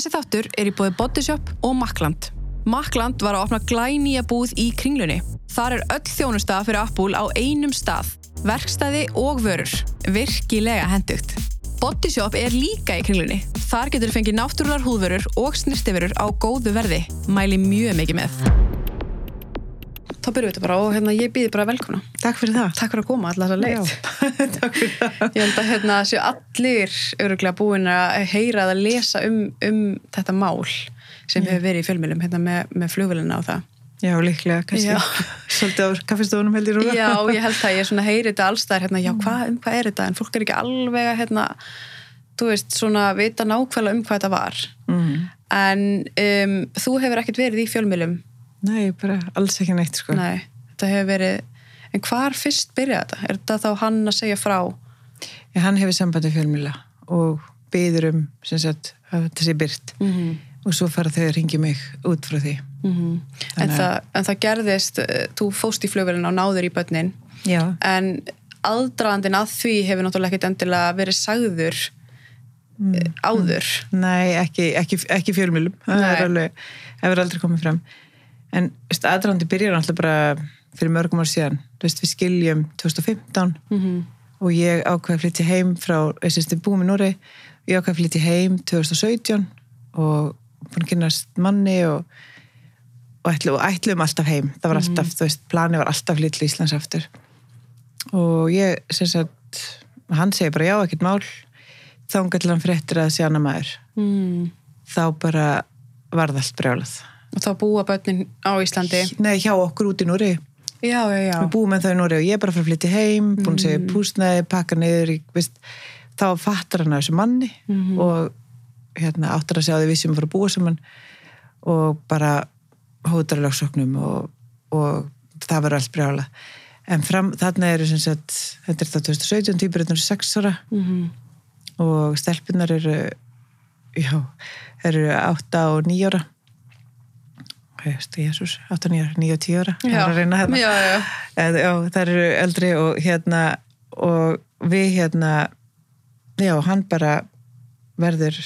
Þessi þáttur er í bóði Bodyshop og Makland. Makland var að opna glænýja búð í kringlunni. Þar er öll þjónusta fyrir Apple á einum stað. Verkstæði og vörur. Virkilega hendugt. Bodyshop er líka í kringlunni. Þar getur fengið náttúrular húðvörur og snirtiförur á góðu verði. Mæli mjög mikið með. Þá byrjum við þetta bara og hérna, ég býði bara velkomna. Takk fyrir það. Takk fyrir að koma allar að leitt. Takk fyrir það. Ég held að hérna, séu allir öruglega búin að heyra að lesa um, um þetta mál sem hefur verið í fjölmjölum hérna, með, með flugvélina og það. Já, líklega, kannski. Svolítið á kaffestofunum held ég rúna. Já, ég held það, ég heyri þetta allstæðar hérna, já, hvað, um hvað er þetta? En fólk er ekki alveg að, hérna, þú veist, svona vita nákvæmlega um hvað þetta var. Mm. En um, þú hefur ekkert verið í fjölmjölum, Nei, bara alls ekki neitt, sko. nei, þetta hefur verið, en hvar fyrst byrjaði þetta? Er þetta þá hann að segja frá? Já, hann hefur sambandi fjölmjöla og byður um, sem sagt, að þetta sé byrt. Mm -hmm. Og svo fara þau að ringja mig út frá því. en, Þannig að- það, en það gerðist, uh, þú fóst í flugvélina og náður í börnin, Já. en aðdraðandinn að því hefur náttúrulega ekkert endilega verið sagður mm. áður. Nei, ekki, ekki, ekki fjölmjölum. Það hefur aldrei komið fram. En veist, aðdrandi byrjar alltaf bara fyrir mörgum ár síðan. Veist, við skiljum 2015 Mm og ég ákveði að flytja heim frá, ég sést þið búið með Núri ég ákveði að flytja heim 2017 og búin að kynast manni og, og, ætlu, og ætluðum alltaf heim. Það var alltaf, þú veist, plani var alltaf flytja Íslands aftur. Og ég, sem sagt hann segir bara já, ekkert mál. Þá til hann fréttir að sé annar maður. Mm. þá bara var það allt brjálað Og þá búa börnin á Íslandi. Nei, hjá okkur út í Núri Já, já, já. við búum með þau í Nóri og ég er bara fara að flytja heim búin að segja púsnaði, pakka niður veist, þá fattar hann að þessu manni og hérna, áttar að segja að vissum að fara að búa saman og bara hótar lögsóknum og, og það verður allt brjála en fram, þarna eru sem sagt þetta er það 2017, týpur er 6 ára Mm og stelpunar eru já, eru 8 og 9 ára Jésús, 8, 9, 9 og 10 ára. Það að reyna hérna. Já, já. Eð, já, það eru eldri og hérna og við hérna já, hann bara verður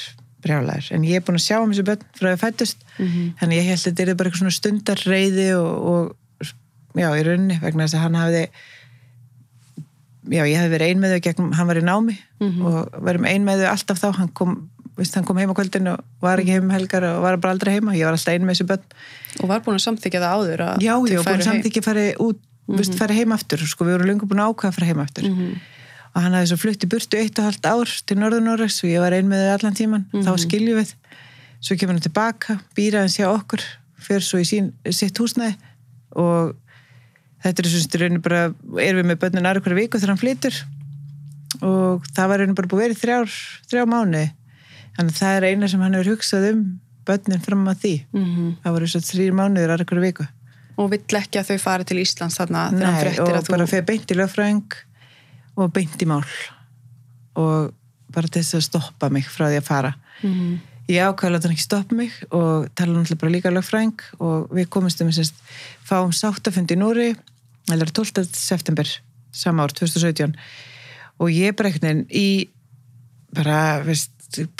brjálæður, en ég er búin að sjá um þessu börn frá að fættust, Mhm. þannig ég held að þetta er bara eitthvað svona stundarreiði og, og já, í rauninni, vegna þess að hann hafði já, ég hef verið ein með þau gegn, hann var í námi og verðum ein með þau alltaf þá, hann kom Vist, hann kom heim á kvöldin og var ekki heim um helgar og var bara aldrei heima, ég var alltaf ein með þessu börn Og var búin að samþykja það áður að Já, já, búin samt ekki að fara út, mm -hmm. fara heim aftur, sko, við vorum lengur búin að ákveða að fara heim aftur. Og hann hafði svo flutt í burtu eitt og halvt ár til Norður-Norregs og ég var ein með þau allan tíman, þá skiljum við. Svo kemur hann tilbaka, býra hans hjá okkur, fyrir svo í sín, sitt húsnæði og þetta er svona bara, erum við með börnin aðra hverju viku þegar hann flytur og það var rauninu bara búið verið þrjár, þrjá mánuði. Þannig að það er eina sem hann hefur hugsað um börnin fram að því. Mhm. Það voru svo þrýr mánuður aðra hverju viku. Og vill ekki að þau fari til Íslands þarna þegar hann Nei, fréttir og að þú... bara fyrir beint í lögfræðing og beint í mál og bara til þess að stoppa mig frá því að fara Mhm. ég ákvæði að hann ekki stoppa mig og tala náttúrulega bara líka lögfræðing og við komistum að fáum sáttafundi í Núri eða 12. september sama ár, 2017 og ég veginn í bara, veist,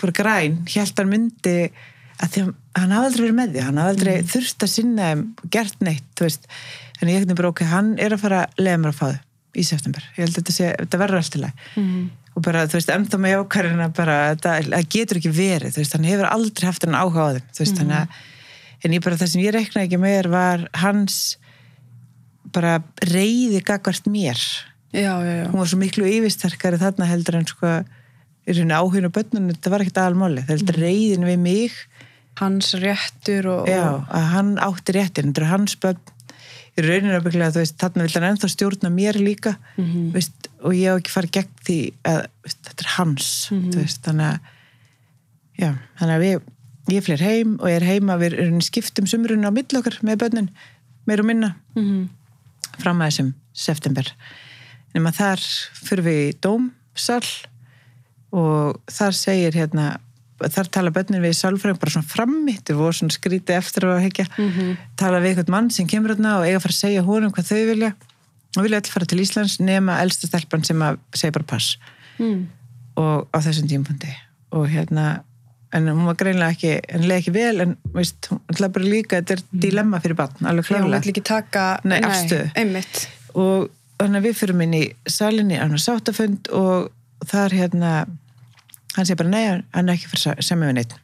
bara græn held hann myndi að því að hann hafði aldrei verið með því, hann hafði aldrei þurft að sinna og gert neitt, þú veist. En ég ekkert bara, ok, hann er að fara að leiða mér að fá þau í september, ég held að þetta, sé, þetta verður allt í lagi. Mhm. og bara, þú veist, ennþá með ákvarðina bara, þetta það getur ekki verið, þú veist, hann hefur aldrei haft hann áhuga á þeim, þú veist, þannig að en ég bara, það sem ég reiknaði ekki með var hans bara reyði gagvart mér. Já, já, já. hún var svo miklu yfirsterkari þarna heldur en sko í rauninni áhugin og bönnun, þetta var ekkert aðalmáli. Það heldur reyðin við mig. Hans réttur og... já, að hann átti réttin, þetta er hans bönn í rauninni að byggja, þú veist, þarna vil hann ennþá stjórna mér líka Mhm. veist, og ég á ekki fara gegn því að veist, þetta er hans Mhm. þú veist, þannig að já, þannig að við, ég flir heim og ég er heima, við erum skiptum sumrun á milli okkar með bönnin, meir og minna. Mhm. fram að þessum september. Nema þar fyrir við í dómsal og þar segir hérna þar tala bönnin við sálfræðing bara svona frammi þetta voru svona skrítið eftir að hekja Mhm. tala við eitthvað mann sem kemur hérna og eiga að fara að segja honum hvað þau vilja. Og vilja allir fara til Íslands nema elsta stelpan sem að segja bara pass. Mm. og á þessum tímpundi og hérna en hún var greinlega ekki, en leið ekki vel en veist, hún ætlaði bara líka þetta er dilemma fyrir barn, alveg Já, hún klálega vill ekki taka Nei, afstöðu. einmitt. Og þannig að við fyrir inn í salinni á sáttafund og þar hérna hann segir bara nei, hann er ekki fyrir sem við neitt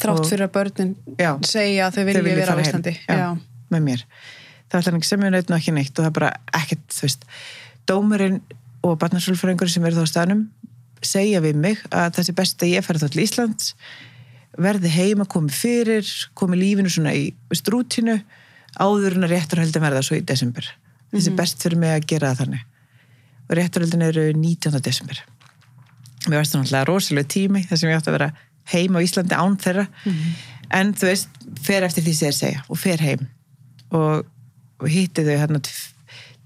þrátt Og- fyrir að börnin Já. segja að þau vilja vera á fara heim. Íslandi. Já, með mér. Það ætla hann ekki sem við neitt og ekki neitt og það er bara ekkert, þú veist. Dómurinn og barnarsölfræðingur sem verður þá á staðnum segja við mig að það sé best að ég fara þá til Íslands verði heima, komi fyrir komi lífinu svona í veist, rútinu áður en að rétturhöldin verða svo í desember. Þessi best fyrir mig að gera það þannig. Og rétturhöldin eru 19. desember mér varst það náttúrulega rosalega tími þar sem ég átti að vera heim á Íslandi án þeirra. En þú veist, fer eftir því sem þeir segja og fer heim. Og, og hitti þau hérna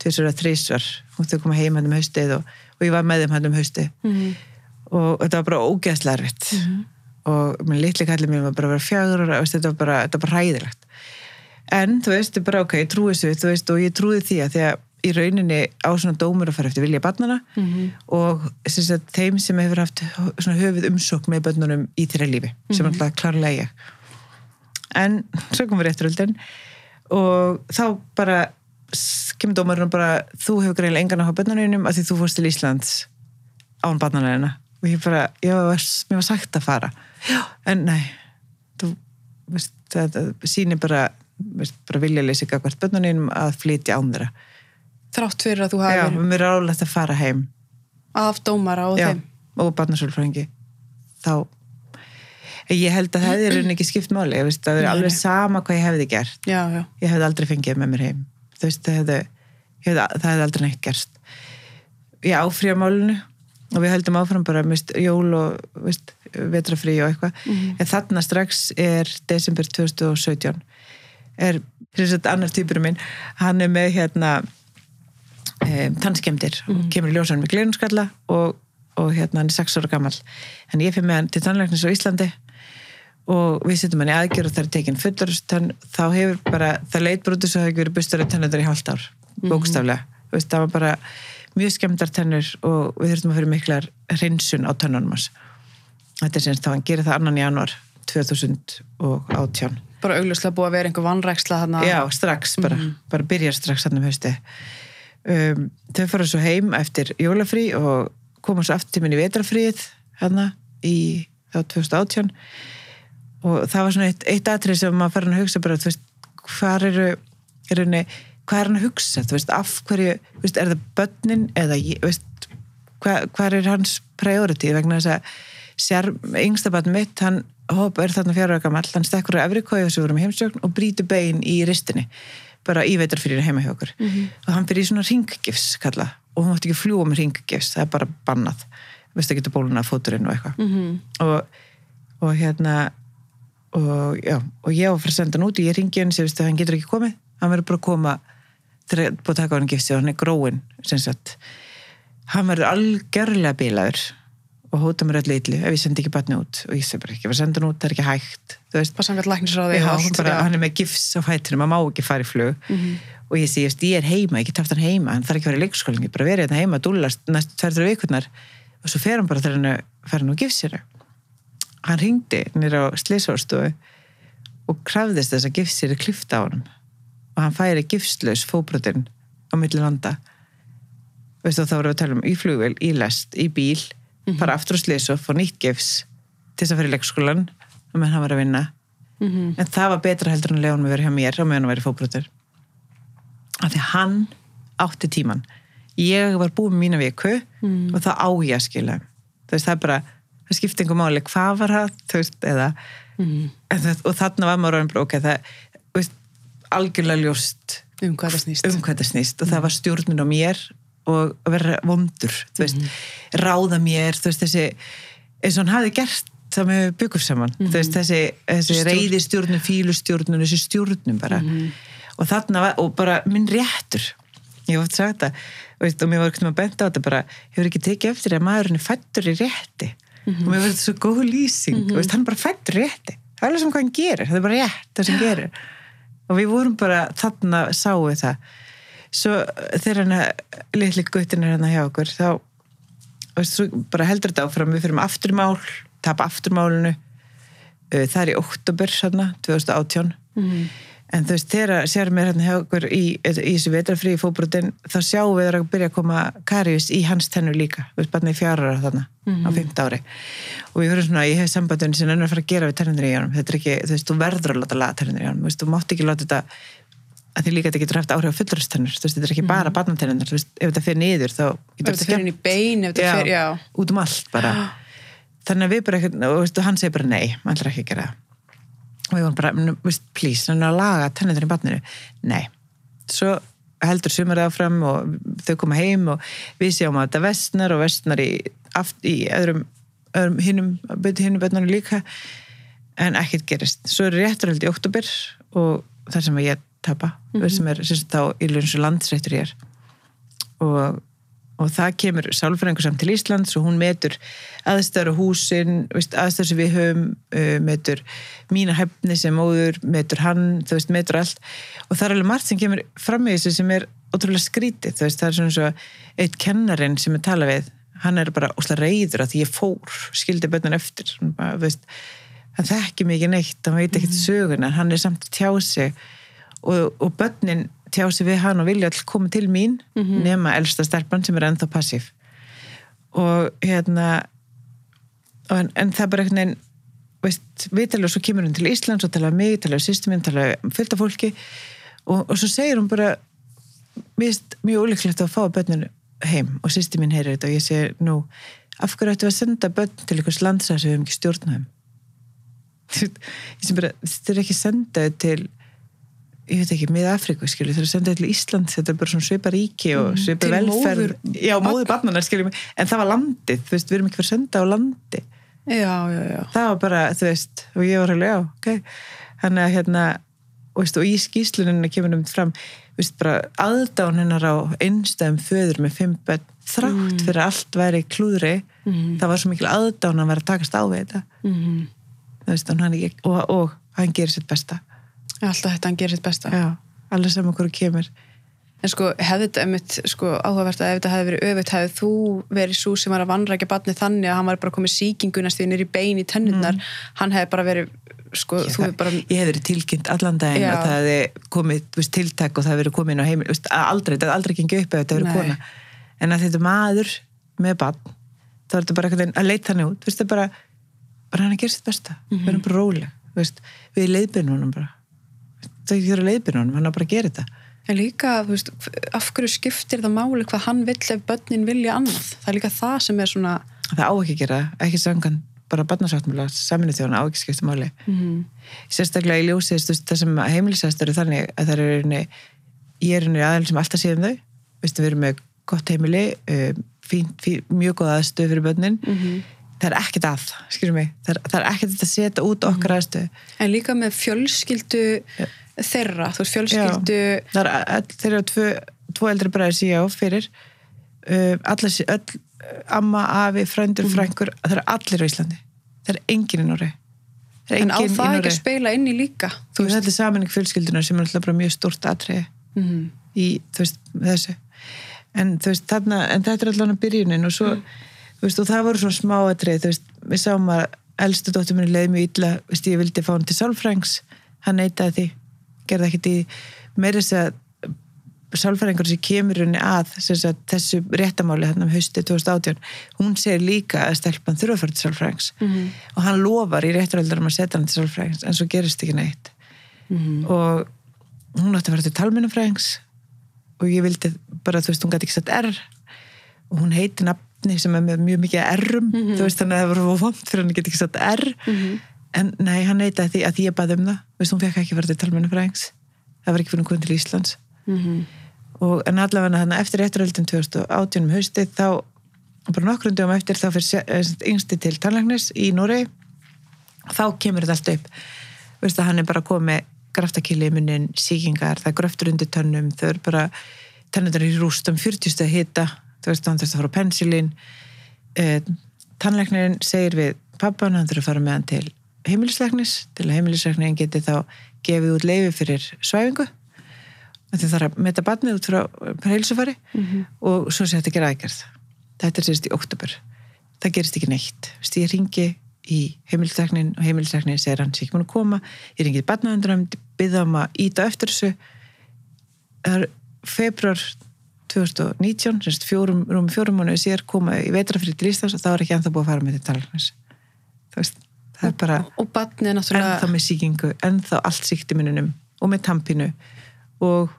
tvisar að þrísvar og þau koma heim hann um haustið og, og ég var með þeim hann um haustið. Mhm. og þetta var bara ógeðslega erfitt. Og minn litli kallið mér var bara að vera fjagur og þetta var bara, bara hræðilegt. En þú veist, þetta er bara ok, ég trúi þessu og ég trúi því að því að í rauninni á svona dómur að fara eftir vilja barnana og sem sagt, þeim sem hefur haft svona höfuð umsók með börnunum í þeirra lífi sem er alltaf klárlega ég. En svo komur rétturöldin og þá bara kemur dómarinn og bara þú hefur greinlega engan á börnunum að því þú fórst til Íslands án barnalegina og ég bara, var, mér var sagt að fara. Já, en nei þú veist, þetta sýnir bara bara vilja leysi hvert börnunum að flytja án þeirra þrátt fyrir að þú já, hafi mér er álegt að fara heim. Af dómara og já, þeim. og barnasölfræðingi þá ég held að það er ekki skipt máli ég veist, það er alveg sama hvað ég hefði gert. Já, já, ég hefði aldrei fengið með mér heim. Þú veist, það hefði, hefði, það hefði aldrei neitt gerst. Ég áfrýja málinu og við höldum áfram bara mist, jól og veist, vetrafrí og eitthvað. En þarna strax er desember 2017 er þess að annar týpur minn hann er með hérna um, tannskemdir og kemur í ljósan með glerunskalla og, og hérna hann er 6 ára gammal en ég fyrir með hann til tannlæknis á Íslandi og við setjum hann í aðgjör og það er tekin fullur þá hefur bara, það leit bara út þess að það hefur verið bustar í tennundar í hálft ár bókstaflega, mm -hmm. það var bara mjög skemmdar tennur og við þurftum að fyrir miklar hreinsun á tennunum hans. Þetta er semst þá hann gerir það annan januar 2018 bara augljóslega búið að vera einhver vannræksla þarna. Já, strax bara, bara byrjar strax hann um hausti um, þau fara svo heim eftir jólafrí og koma svo aftur tíminn í vetrafríð hérna í þá 2018 og það var svona eitt, eitt atrið sem maður fara að hugsa bara, þú veist, hvað eru er henni, hvað er hann að hugsa? Þú veist, af hverju, þú veist, er það börnin eða, ég, veist, hvað, hvað er hans priority? Vegna þess að sér, yngsta barn mitt, hann hóp er þarna fjara gammal, hann stekkur á Efrikói sem vorum í heimsjókn og brýtur bein í ristinni bara í veitarfyrir heima hjá okkur. -hmm. og hann fyrir í svona ringgifs kalla og hún mátti ekki fljúa með ringgifs það er bara bannað, veist ekki bóluna fóturinn og eitthvað. Mhm. og, og hérna og já, og ég var að fara að senda hann út og ég ringi hann sem veist að hann getur ekki komið. Hann verður bara að koma þegar búið að taka á hann gifsi og hann er gróin hann verður algjörlega bílaður og hóta mér öllu yllu ef ég sendi ekki batni út. Og ég segi bara ekki senda hann út, það er ekki hægt. Þú veist, já, og hann, allt, bara, hann er með gifs á fætinu, maður má ekki fara í flug. Mhm. og ég segi, ég er heima, ég get haft hann heima hann þarf ekki að vera í leikskólingi, bara verið hérna heima dúllast næstu tverður vikurnar. Og svo fer hann bara þegar hann fer hann á gifsinu hann ringdi nýra á sliðsórstofu og krafðist þess að gifsir er klifta á honum. Og hann færi gifslaus fóbrotinn á milli landa. Veistu þá vorum við að tala um í flugvel, í lest, í bíl fara aftur á sliðsof, fá nýtt gifs til þess að fyrir leikskólan og meðan hann var að vinna. Mhm. en það var betra heldur en hann verið hjá mér og meðan hann verið fóbrotur af því hann átti tíman ég var búin mína viku og það á ég að skila. Veist það er bara, það skipti einhver máli hvað var það, þú veist, eða Mhm. en það, og þarna var maður orðin ok, það, veist, algjörlega ljóst um hvað það snýst. um hvað það snýst. Og það var stjórnun á mér og vera vondur veist, ráða mér veist, þessi, eins og hann hafi gert það með byggum saman þú veist, þessi, þessi Stjórn. reyði stjórnun, fílustjórnun þessi stjórnun bara. Og þarna var, og bara minn réttur ég hef oft sagt það og, mér var ekkert með að benda á þetta bara hefur ekki tekið eftir að maðurinn er fættur í rétti? Og mér var þetta svo góð lýsing veist, hann er bara fættur í rétti. Það er alveg sem hvað hann gerir, það er bara rétt það sem gerir. Og við vorum bara þarna sáu við það svo þegar hann litli guttin er hann hjá okkur þá veist, bara heldur þetta áfram við fyrir aftur í mál tapa afturmálinu uh, það er í oktober hérna, 2018 Mhm. en þú veist, þegar sér mér hérna hjá okkur í, í þessu vetrafrí fótbrotin, þá sjáum við að byrja að koma karius í hans tennur líka. Veist, barnið í fjara ára þarna á fymta ári. Og ég höfum svona, ég hef sambandun sem ennur að fara að gera við tennunir í honum. Þetta er ekki, þú veist, þú verður að láta laga tennunir í honum. Þú veist, þú mátt ekki láta þetta að því líka þetta getur haft áhrif á fulluristennur þú veist, þetta er ekki bara barnatennunir, þú veist, ef þetta fyrir niður þá getur þetta fyrir í bein, ef þetta fyrir, já. út um allt bara. Þannig að við bara og veistu, hann segir bara nei maður ætlar ekki að gera og ég var bara, "Nú, veist, please, hann er að laga tennendur í barninu, nei. Svo heldur sumarið áfram og þau koma heim og við sjáum að þetta vestnar og vestnar í, aft, í öðrum, öðrum hinnum hinnum börnunum líka. En ekkert gerist, svo er rétturhald í oktober og þar sem ég tapa mm -hmm. sem er sem þá í lunds og landsrættur ég er og, og það kemur sálfræðingur samt til Íslands og hún metur aðstæður á húsin aðstæður sem við höfum uh, metur mína hefni sem móður metur hann, þú veist, metur allt. Og það er alveg margt sem kemur fram í þessu sem er ótrúlega skrítið, þú veist, það er svona svo eitt kennarinn sem er talað við hann er bara óslega reyður að því ég fór skildi bönnan eftir. Bara, veist, hann þekki mikið neitt hann veit ekkert söguna, hann er samt að tjá sig og, og bönnin tjá sig við hann og vilja all koma til mín nema elsta stelpan sem er ennþá passív og hérna og en, en það bara einhvern veginn veist, við tala og svo kemur hún til Íslands og tala um mig, tala um sýstum minn, tala um fullt af fólki. Og, og svo segir hún bara finnst mjög ólíklegt að fá börninu heim og sýsti mín heyrir þetta og ég segi nú, af hverju ættu að senda börn til einhvers landsæð sem við hefum ekki stjórnaðum ég sem bara þetta er ekki sendað til ég veit ekki, miða Afríku, skilju, það er sendað til Ísland, þetta er bara svona svipa ríki og svipa til velferð, móður- já, móður barnanar, skilju en það var landið, þú veist, við erum ekki fyrir senda á landi. Já, já, já. það var bara, þú veist, og ég var alveg, já, ok, þannig að hérna, og, veist, og í skýsluninu kemur um fram, þú veist, bara aðdán hennar á einstæðum föður með fimm bönn, þrátt fyrir að allt væri klúðri, það var svo mikil aðdán að vera að takast á við þetta, Mm. Þú veist, og hann, og, og hann gerir sitt besta, Alltaf þetta hann gerir sitt besta. já, alveg sem okkur kemur, En sko, hefði þetta einmitt, sko, áhugavert að ef þetta hefði verið öfitt, hefði þú verið svo sem var að vanrækja barnið þannig að hann var bara komið síkingu næstu nýri bein í tennurnar, hann hefði bara verið, sko, ég, þú hefði bara, ég hef verið tilkynnt allan daginn og það hefði komið þú veist, tiltak og það hefði verið komið inn á heimil, veist, aldrei, það hefði aldrei gengið upp ef þetta hefði kona, en að þetta maður með barn, þá er þetta bara veginn að leita hann út, veist, bara bara hann við erum bara við leiðbyrnum honum bara er að leiðbyrnum honum, hann er bara að gera þetta. En líka, þú veist, af hverju skiptir það máli hvað hann vill ef börnin vilja annað? Það er líka það sem er svona, það á ekki að gera, ekki sangan bara barnasáttmála, saminu þjóna á ekki skipta máli. Mm sérstaklega í ljósið það sem heimilisæst eru þannig að það eru inni, ég er inni aðeins sem alltaf séum þau. Veistu, við erum með gott heimili uh, fín, fín, mjög góð aðstöð fyrir börnin. Það er ekkert að, skilur mig? Það er, það er ekkert að setja út okkar aðstöð en líka með fjölskyldu þeirra, þú veist, fjölskyldu, er all, þeir eru tvo, tvo eldri bræður síðan á fyrir uh, allir, öll, amma, afi, frændur, frængur það eru allir á Íslandi. Það er enginn í Nóri en á það ekki að spila inn í líka, þú veist, þetta er saminning fjölskyldunar sem er alltaf bara mjög stórt atriði Mhm. í, veist, þessu. En veist, þarna, en þetta er allavega byrjunin og svo, þú veist, og það voru svona smá veist, við sáum að elstu dóttur minni leiði mjög illa, ég vildi fá hann til sálfrængs, hann neitaði því gerði ekkert í, meira þess að sálfræðingur sem kemur henni að sagt, þessu réttamáli hérna um hausti 2018, hún segir líka að stelpan þurfa að fara til sálfræðings. Mhm. og hann lofar í réttaröldarum að setja hann til sálfræðings en svo gerist ekki neitt. Mhm. og hún átti að fara til talmennafræðings og ég vildi bara, þú veist, hún gæti ekki sett R. Og hún heiti nafni sem er með mjög mikið R-um, þú veist, þannig að það var vond fyrir hann geti ekki sett R en nei, hann neitaði því að ég baði um það. Veist, hún fekk ekki fara til talmennafræðings það var ekki fyrir hún komið til Íslands. Mhm. og en allavega þannig eftir rétturöldin 2018 um haustið þá bara nokkrum dögum eftir þá fyrir yngsti til tannlæknis í Noregi. Þá kemur þetta allt upp. Veist að hann er bara komið graftakili í munnin, síkingar, það er gröftur undir tönnum, þau eru bara tennundar í rústum, 40 stað hita. Þú veist, hann þurft að fara á pensilín eh, tannlæknirinn segir við pappan, hann þurft að fara með hann til heimilisleiknis, til að heimilisleiknin geti þá gefið út leifi fyrir svæfingu. Það er að meta barnið út frá heilsufari og svo sé þetta að gera aðgerð. Þetta er sérst í oktober það gerist ekki neitt. Ég ringi í heimilsteknin og heimilsteknin segir hann sé ekki múin að koma. Ég engið barnaðundurum, byggða um að íta eftir þessu. Það er februar 2019 semst fjórum, rúmi fjórum mánuði sér koma í vetrafrið til Íslands og þá er ekki ennþá búið að fara með til talagnis þú veist, það er bara og náttúrulega ennþá með síkingu, ennþá allt síktiminunum og með tampinu og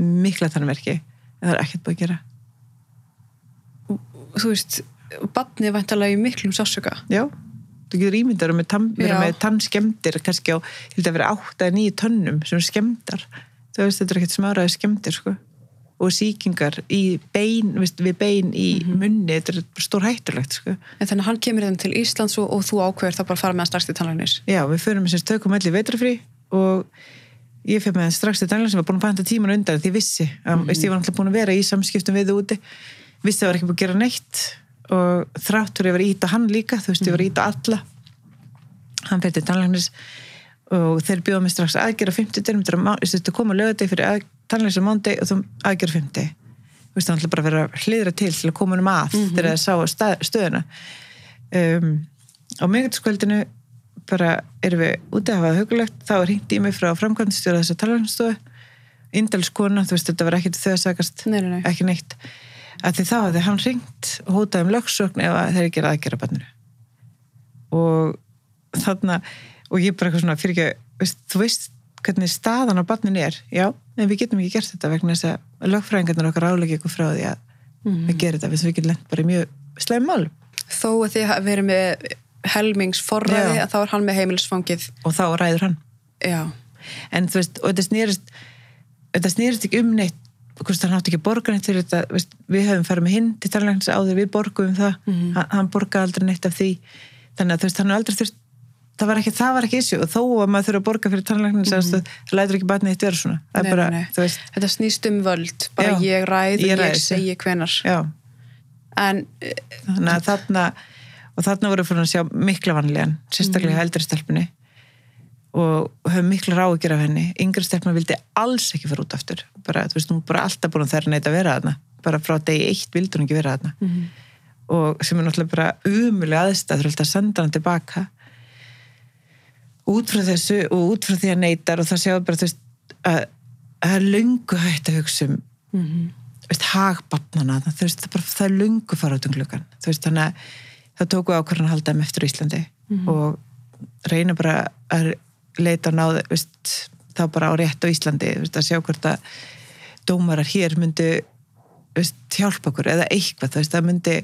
mikla tannverki en það er ekkert búið að gera. Þú veist, batnið er væntalega í miklum sásöka já, þú getur ímyndar með, Já. með tannskemdir kannski á, ég held að vera 8-9 tönnum sem skemdar þú veist, þetta er ekkert smáraði skemdir sko og síkingar bein veist, við bein í munni, þetta er stór hættulegt sko. en þannig að hann kemur þeim til Íslands og, og þú ákveður þá bara að fara með hann strax til tannlæknis? Já, við förum með sér tökum allir vetrafrí og ég fyrir með hann strax til Daniel sem var búin að panta tíman undan því vissi, um, veist, ég var náttúrulega búin að vera í samskiptum við úti, vissi að það var ekki búin að gera neitt og þráttur ég var að íta hann líka, þú veist, ég var að íta alla hann fyrir til Daniel og þeir bjóða mig strax aðgera 50 dyrum, þetta koma lögadeg fyrir tannleins á mándi og þú aðgera 50 þú veist, það ætla bara að vera hlýðra til til að koma um að þegar það sá stað, stöðuna. Um, á miðgætskvöldinu bara erum við úti að hafa hugulegt þá er hringt í mig frá framkvæmstjóra þess að tannleinsstofu indalskona, þú veist, þetta var ekkert þau að sagast Nei, nei, ekki neitt. Að því þá hafði hann hringt og hótaði um lögsögn ef að þeir ekki er aðgera banninu og þarna og ég bara eitthvað svona fyrir ekki veist, þú veist hvernig staðan á bannin er já, en við getum ekki gert þetta vegna þess að lögfræðingarnir okkar álega ykkur frá því að við gerum þetta, við getum lent bara í mjög sleim mál þó að þið hafi verið með helmingsforræði Já. að þá er hann með heimilisfangið. Og þá ræður hann. Já, en þú veist, og þetta snýrist þetta snýrist ekki um neitt hvort hann átti ekki að borga neitt fyrir þetta. Veist, við höfum farið með hinn til tannlæknis áður við borguðum það, hann, hann borgaði aldrei neitt af því, þannig að þú veist, hann er aldrei þurft það var ekki, það var ekki issue. Og þó að maður þurfa að borga fyrir tannlæknis mm -hmm. það lætur ekki batnið eitt vera svona. Nei, bara, nei, nei. þetta snýst um völd. Bara Já. ég ræð og Ég ég, segi hvenar já. En þannig að þarna og þarna voru fyrir að sjá mikla vanlegan sérstaklega mm. eldri stelpunni. Og höfum mikla ráðgjör af henni. Yngri stelpuna vildi alls ekki fara út aftur. Bara, þú veist, hún bara alltaf búin þeirra neitt að vera þarna. Bara frá degi eitt vildi hún ekki vera þarna. Mhm. og sem er náttúrulega bara umulega aðstæð þú ætla að senda hann tilbaka út frá þessu og út frá því að neytar og það sjáðu bara þú veist að það er löngu hægt að hugsa um mhm. veist, hagbarnana það, veist, það, bara, það er lungu fara út um þú veist, þannig að það tóku ákvarðan að halda þeim eftir Íslandi og reyna bara að leita á veist, þá bara á rétt á Íslandi að sjá hvort að dómarar hér myndi hjálpa okkur eða eitthvað, það myndi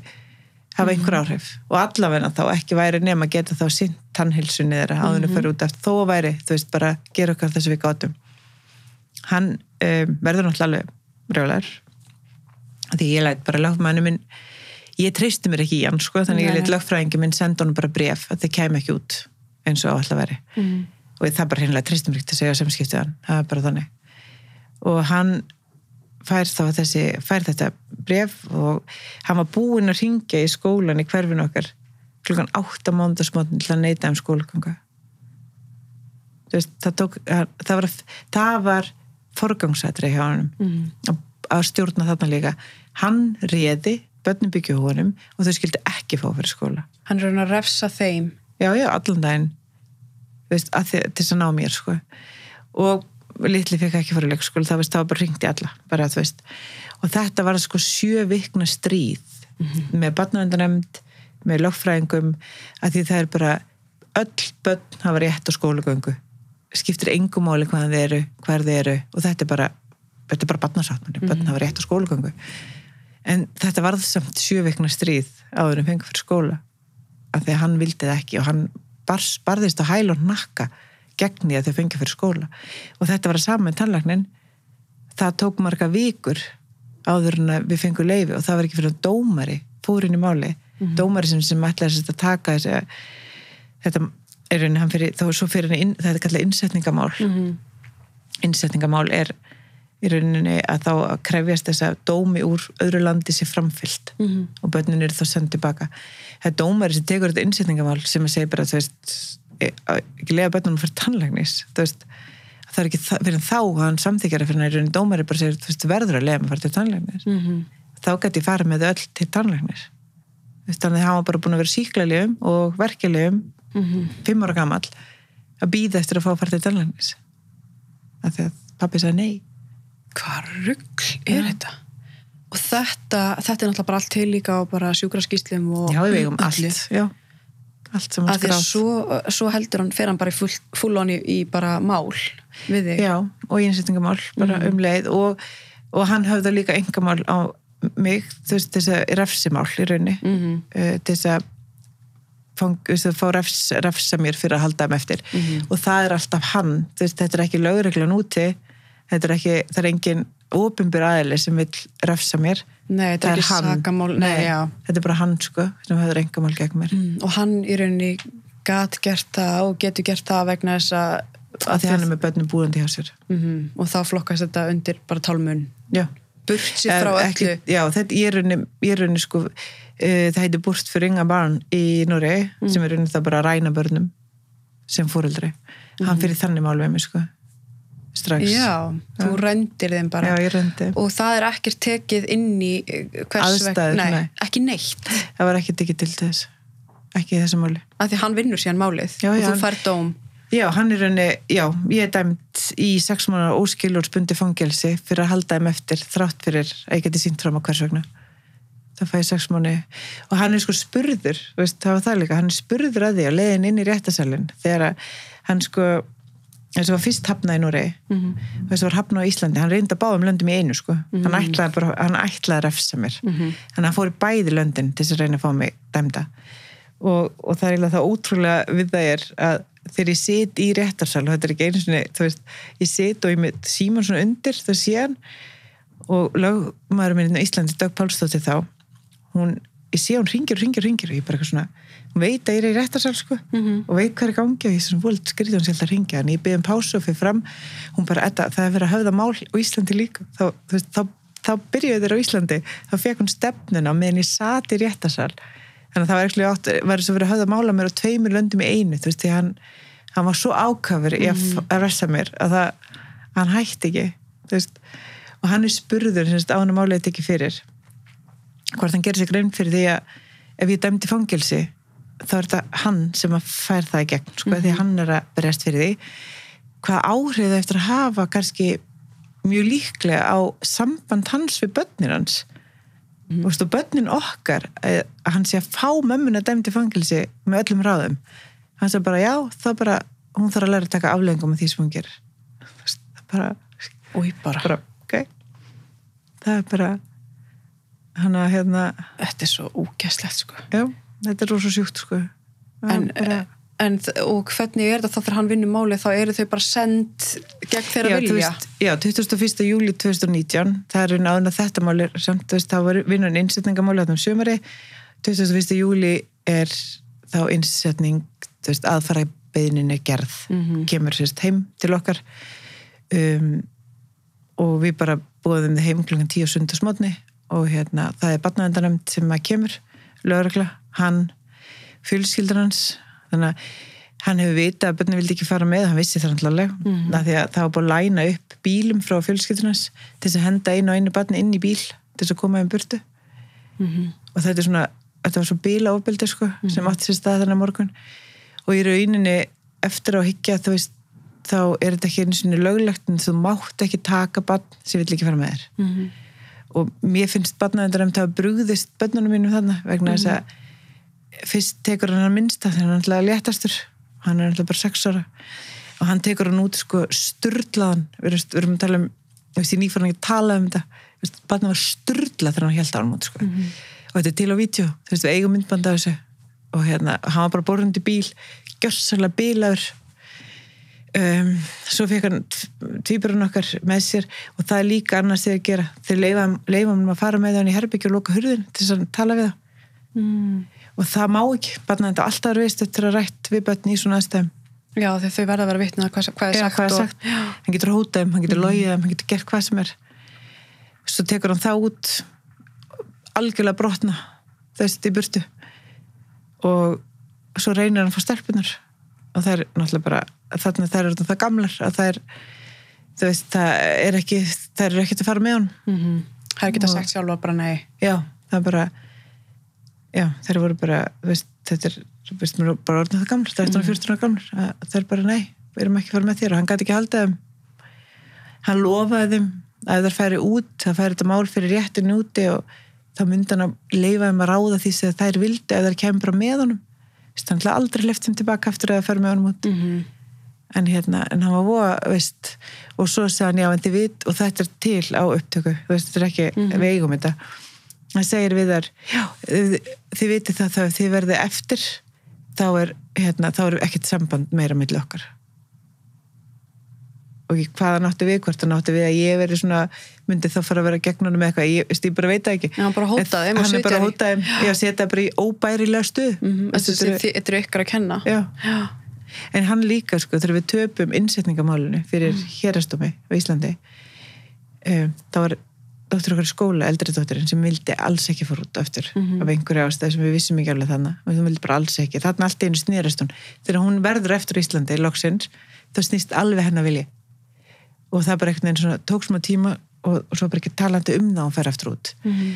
hafa einhver áhrif. Og allavegna þá ekki væri nema að geta þá sinn tannhilsunni þeirra áðunum fyrir út eftir þó væri, þú veist, bara gera okkar þess að við gátum. Hann um, verður náttúrulega alveg brjólar því ég læt bara lögmannu minn ég treysti mér ekki í hann sko þannig Nei, ég læt nei. lögfræðingi minn senda honum bara bref að það kæmi ekki út eins og alltaf veri Mhm. og það bara hreinlega treysti mér ekki til að segja samskiptið hann. Það er bara þannig. Og hann fær þá þessi fær þetta bref og hann var búinn að ringja í skólan í hverfinu okkar klukkan átta mándagsmótin til að neyta um skólaganga það, það var, það var forgangsætri hjá honum Mhm. að, stjórna þarna líka. Hann réði börnum byggju honum og þau skildi ekki fá fyrir skóla. Hann er raun að refsa þeim. Já, já, allan daginn. Veist, að þið, til þess að ná mér sko. og litli fekk ekki fyrir leikskóla, það, það var bara ringt í alla bara, og þetta var sko sjö vikna stríð með barnavendanemnd, með lögfræðingum, að því það er bara öll börn hafa rétt á skólagöngu. Skiptir engum máli hvaðan þið eru, hver þið eru og þetta er bara, þetta er bara barnasáttmanni, börn hafa rétt á skólagöngu. En þetta varð samt sjö vikna stríð áður en fengur fyrir skóla af því að hann vildi það ekki og hann barðist á hæl og nakka gegn því að þau fengi fyrir skóla. Og þetta var að saman með tannlæknin það tók marga vikur áður en að við fengum leifi og það var ekki fyrir að dómari fór inn í máli dómari sem, sem ætlaði að taka þessi, þetta er raunin hann fyrir, þá er svo fyrir inn, það er kallað innsetningamál innsetningamál er í rauninni að þá að krefjast þess að dómi úr öðru landi sér framfyllt Mhm. og börnin eru þá sendið tilbaka. Það er dómari sem tekur þetta innsetningamál sem að segja bara, þú veist að ekki lega börnunum fyrir tannlægnis þú veist, það er ekki fyrir þá að hann samþykjara fyrir næri dómari bara segir, veist, verður að lega með að fara til tannlægnis Mhm. þá gæti ég farið með öll til veist, þannig að hann var bara búin að vera síklarlegum og verkeflegum fimm ára gamall að býða eftir að fá að fara til tannlæknis af því að pappi sagði nei Hvað rugg er þetta? Og þetta, þetta er náttúrulega bara allt til líka á bara sjúkraskíslum og já, við öllu. allt já. Allt sem að skráð svo, svo heldur hann, fer hann bara í full, full í, í bara mál við þig. já, og innsetningamál bara um leið og, og hann höfða líka engamál á mig þú veist þess að refsimál í raunni mm Mhm. til þess að fá refs, refsa mér fyrir að halda þeim eftir Mhm. og það er alltaf hann þú veist, þetta er ekki lögreglan úti þetta er ekki, það er engin ópenbyr aðeili sem vil refsa mér Nei, þetta er ekki sakamál, nei, já. þetta er bara hann sko sem höfður engamál gegn mér. Mm, Og hann í rauninni gat gert það og getur gert það vegna þess að af því hann er með börnum búandi hjá sér. Mm og þá flokkast þetta undir bara tálmun. Já. Burt sér frá Eh, öllu. ekki, já, þetta ég er rauninni, ég rauninni sko, uh, það heitir búrt fyrir ynga barn í Noregi sem er rauninni það bara að ræna börnum sem fóreldri hann fyrir þannig mál við mig sko strax. Já, þú rendir þeim bara. Já, og það er ekkert tekið inn í eh, Aðstæður, nei, nei. ekki neitt. Það var ekki tekið til þess. Ekki í þessu máli. Af því hann vinnur síðan málið Já, og þú fær dóm. Já, hann er rauninni, já, ég er dæmt í sex mánuðar óskilur spundi fangelsi fyrir að halda þeim eftir þrátt fyrir að ég geti sínt fram á hvers vegna. Það fæði sex mánu og hann er sko spurður, veist, það var það líka hann er spurður að því að leiðin inn í réttasalinn þegar hann sko og var fyrst hafnað í Núri mm Mhm. -hmm. þess að var hafnað á Íslandi, hann reynda báðum löndum í einu sko, hann ætlaði bara hann ætlaði að refsa mér, Mhm. þannig að hann fór í bæði löndin til þess að reyna að fá mig dæmda og, og það er eiginlega það ótrúlega við það er að þegar ég sit í réttarsal og þetta er ekki einu sinni, þú veist ég sit og ég með síman svona undir það sé hann og lögmaður minn í Íslandi, Dag Pálsdóttir þá hún, ég sé hún ringir og ringir og ringir og ég bara eitthvað svona, hún veit að ég er í réttarsal sko, og veit hvað er í gangi og ég er svona völd skrítið hún sér að ringja en ég byrði um pásu og fyrir fram. Hún bara, "Edda, það er verið að höfða mál á Íslandi líka. Þá, veist, þá, þá byrjuðu þeir á Íslandi. Þá fekk hún stefnuna meðan ég sat í réttarsal. Þannig að það var ekki átt, var þess að vera að höfða mála mér á tveimur löndum í einu, þú veist, því hann hann var svo ákafur í að, Mhm. mm. að ressa mér að það, hann hætti ekki veist, og hann er spurður á hann að mála þetta ekki fyrir. Hvort hann gerir sig grein fyrir því að ef ég dæmdi fangelsi þá er þetta hann sem að fær það í gegn sko, því að hann er að berjast fyrir því. Hvað áhrif það eftir að hafa kannski mjög líklega á samband hans við börnin hans? Mm. og börnin okkar eh, að hann sé að fá mömmuna dæmdi fangelsi með öllum ráðum. Hann sé bara já, það bara hún þarf að læra að taka aflengum af því sem hún gerir. Þú veist, það er bara, bara. bara ok. Það er bara hann að hérna þetta er svo úgæslegt sko. Já, þetta er rosa sjúkt sko. En, bara, en og hvernig er þetta þá þegar hann vinnur málið? Þá eru þau bara send gegn þeirra já, vilja? veist, já, 21. júli 2019 það er raun áður en þetta mál er samt, veist, þá var vinnun innsetningamáli á þeim sömari 21. júli er þá innsetning veist, aðfara beðninni gerð kemur sérst heim til okkar. Um, og við bara búðum þið heim klukkan 10 sundarsmotni og hérna, það er barnavendanemnd sem að kemur, lögregla hann, fjölskyldur hans þannig að hann hefur vitað að börnum vildi ekki fara með, hann vissi það náttúrulega mm -hmm. því að það var búin að læna upp bílum frá fjölskyldur hans til þess að henda einu og einu barni inn í bíl til þess að koma um burtu Mhm. og þetta er svona, þetta var svo bíla ofbeldi sko, sem átti sér stað þennan morgun og í rauninni eftir á að higgja þú veist, þá er þetta ekki einu sinni löglegt en þú mátt ekki taka barn sem vill ekki fara með þér Mhm. Og mér finnst barnaðendar það að brugðist börnunum mínum þarna vegna þess að fyrst tekur hann að minnsta þegar hann er alltaf léttastur. Hann er alltaf bara sex ára. Og hann tekur hann út sko sturlaðan. Við erum, við erum að tala um ég veist ég nýfæran ekki að tala um þetta. Barnið var sturlað þegar hann held á hann út sko. og þetta er til á vídeo. Þú veist við eigum myndband af þessu. Og hérna, hann var bara borðundi bíl gjössalega bílaður um, svo fekk hann tvíburinn okkar með sér og það er líka annars þegar að gera. Þeir leifa, hann að fara með hann í herbyggju og loka hurðin til þess að tala við það. Mm. og það má ekki, barna þetta alltaf veist eftir að rætt við börn í svona aðstæðum. Já þegar þau verða að vera vitna hvað, hvað er Já, sagt, hvað er og, sagt. hann getur hótað hann getur mm. logið hann getur gert hvað sem er. Svo tekur hann það út algjörlega brotna þess í burtu. Og svo reynir hann að fá stelpunar og það er náttúrulega bara þarna þær eru það gamlar að það þú veist, það er ekki þær eru ekkert að fara með hann mm það er ekki að Og- sagt sjálfa bara nei. Já, það er bara já, þær voru bara veist, þetta er veist bara orðin það gamlar 13 og 14 ára gamlar að það er bara nei, við erum ekki að fara með þér. Og hann gæti ekki haldið þeim. Hann lofaði þeim að það færi út það færi þetta mál fyrir réttin úti og þá myndi hann að leifa þeim að ráða því sem þær vildi ef þær kemur bara með honum. Þannig að aldrei left þeim tilbaka eftir að það færi með honum út. Mm -hmm. En hérna, en hann var voða, veist og svo sagði hann, já, en þið vit og þetta er til á upptöku, veist, þetta er ekki Mhm. við eigum þetta. Hann segir við þar, já, þið, vitið það þá þið verðið eftir þá er, hérna, þá er ekkert samband meira milli okkar. Og ekki hvað hann átti við hvort hann átti við að ég veri svona myndi þá fara að vera gegn honum með eitthvað ég, ég bara veit það ekki. Hann bara hótaði þeim og hann er bara þeim, já, setja bara í óbærilega stuð. Mm Veist, þetta eru- er ykkur að kenna. Já. Já. En hann líka, sko, þegar við töpum innsetningamálinu fyrir mm. hérastómi á Íslandi um, þá var dóttir okkar í skóla, eldri dóttirinn sem vildi alls ekki fór út aftur Mhm. af einhverju ástæð sem við vissum ekki alveg þannig og hún vildi bara alls ekki, þarna allt einu snýrast hún þegar hún verður eftir í Íslandi loksins, þá snýst alveg hennar vilji og það bara einhvern veginn svona tók smá tíma og, og svo bara ekki talandi um það að hún fer aftur út Mhm.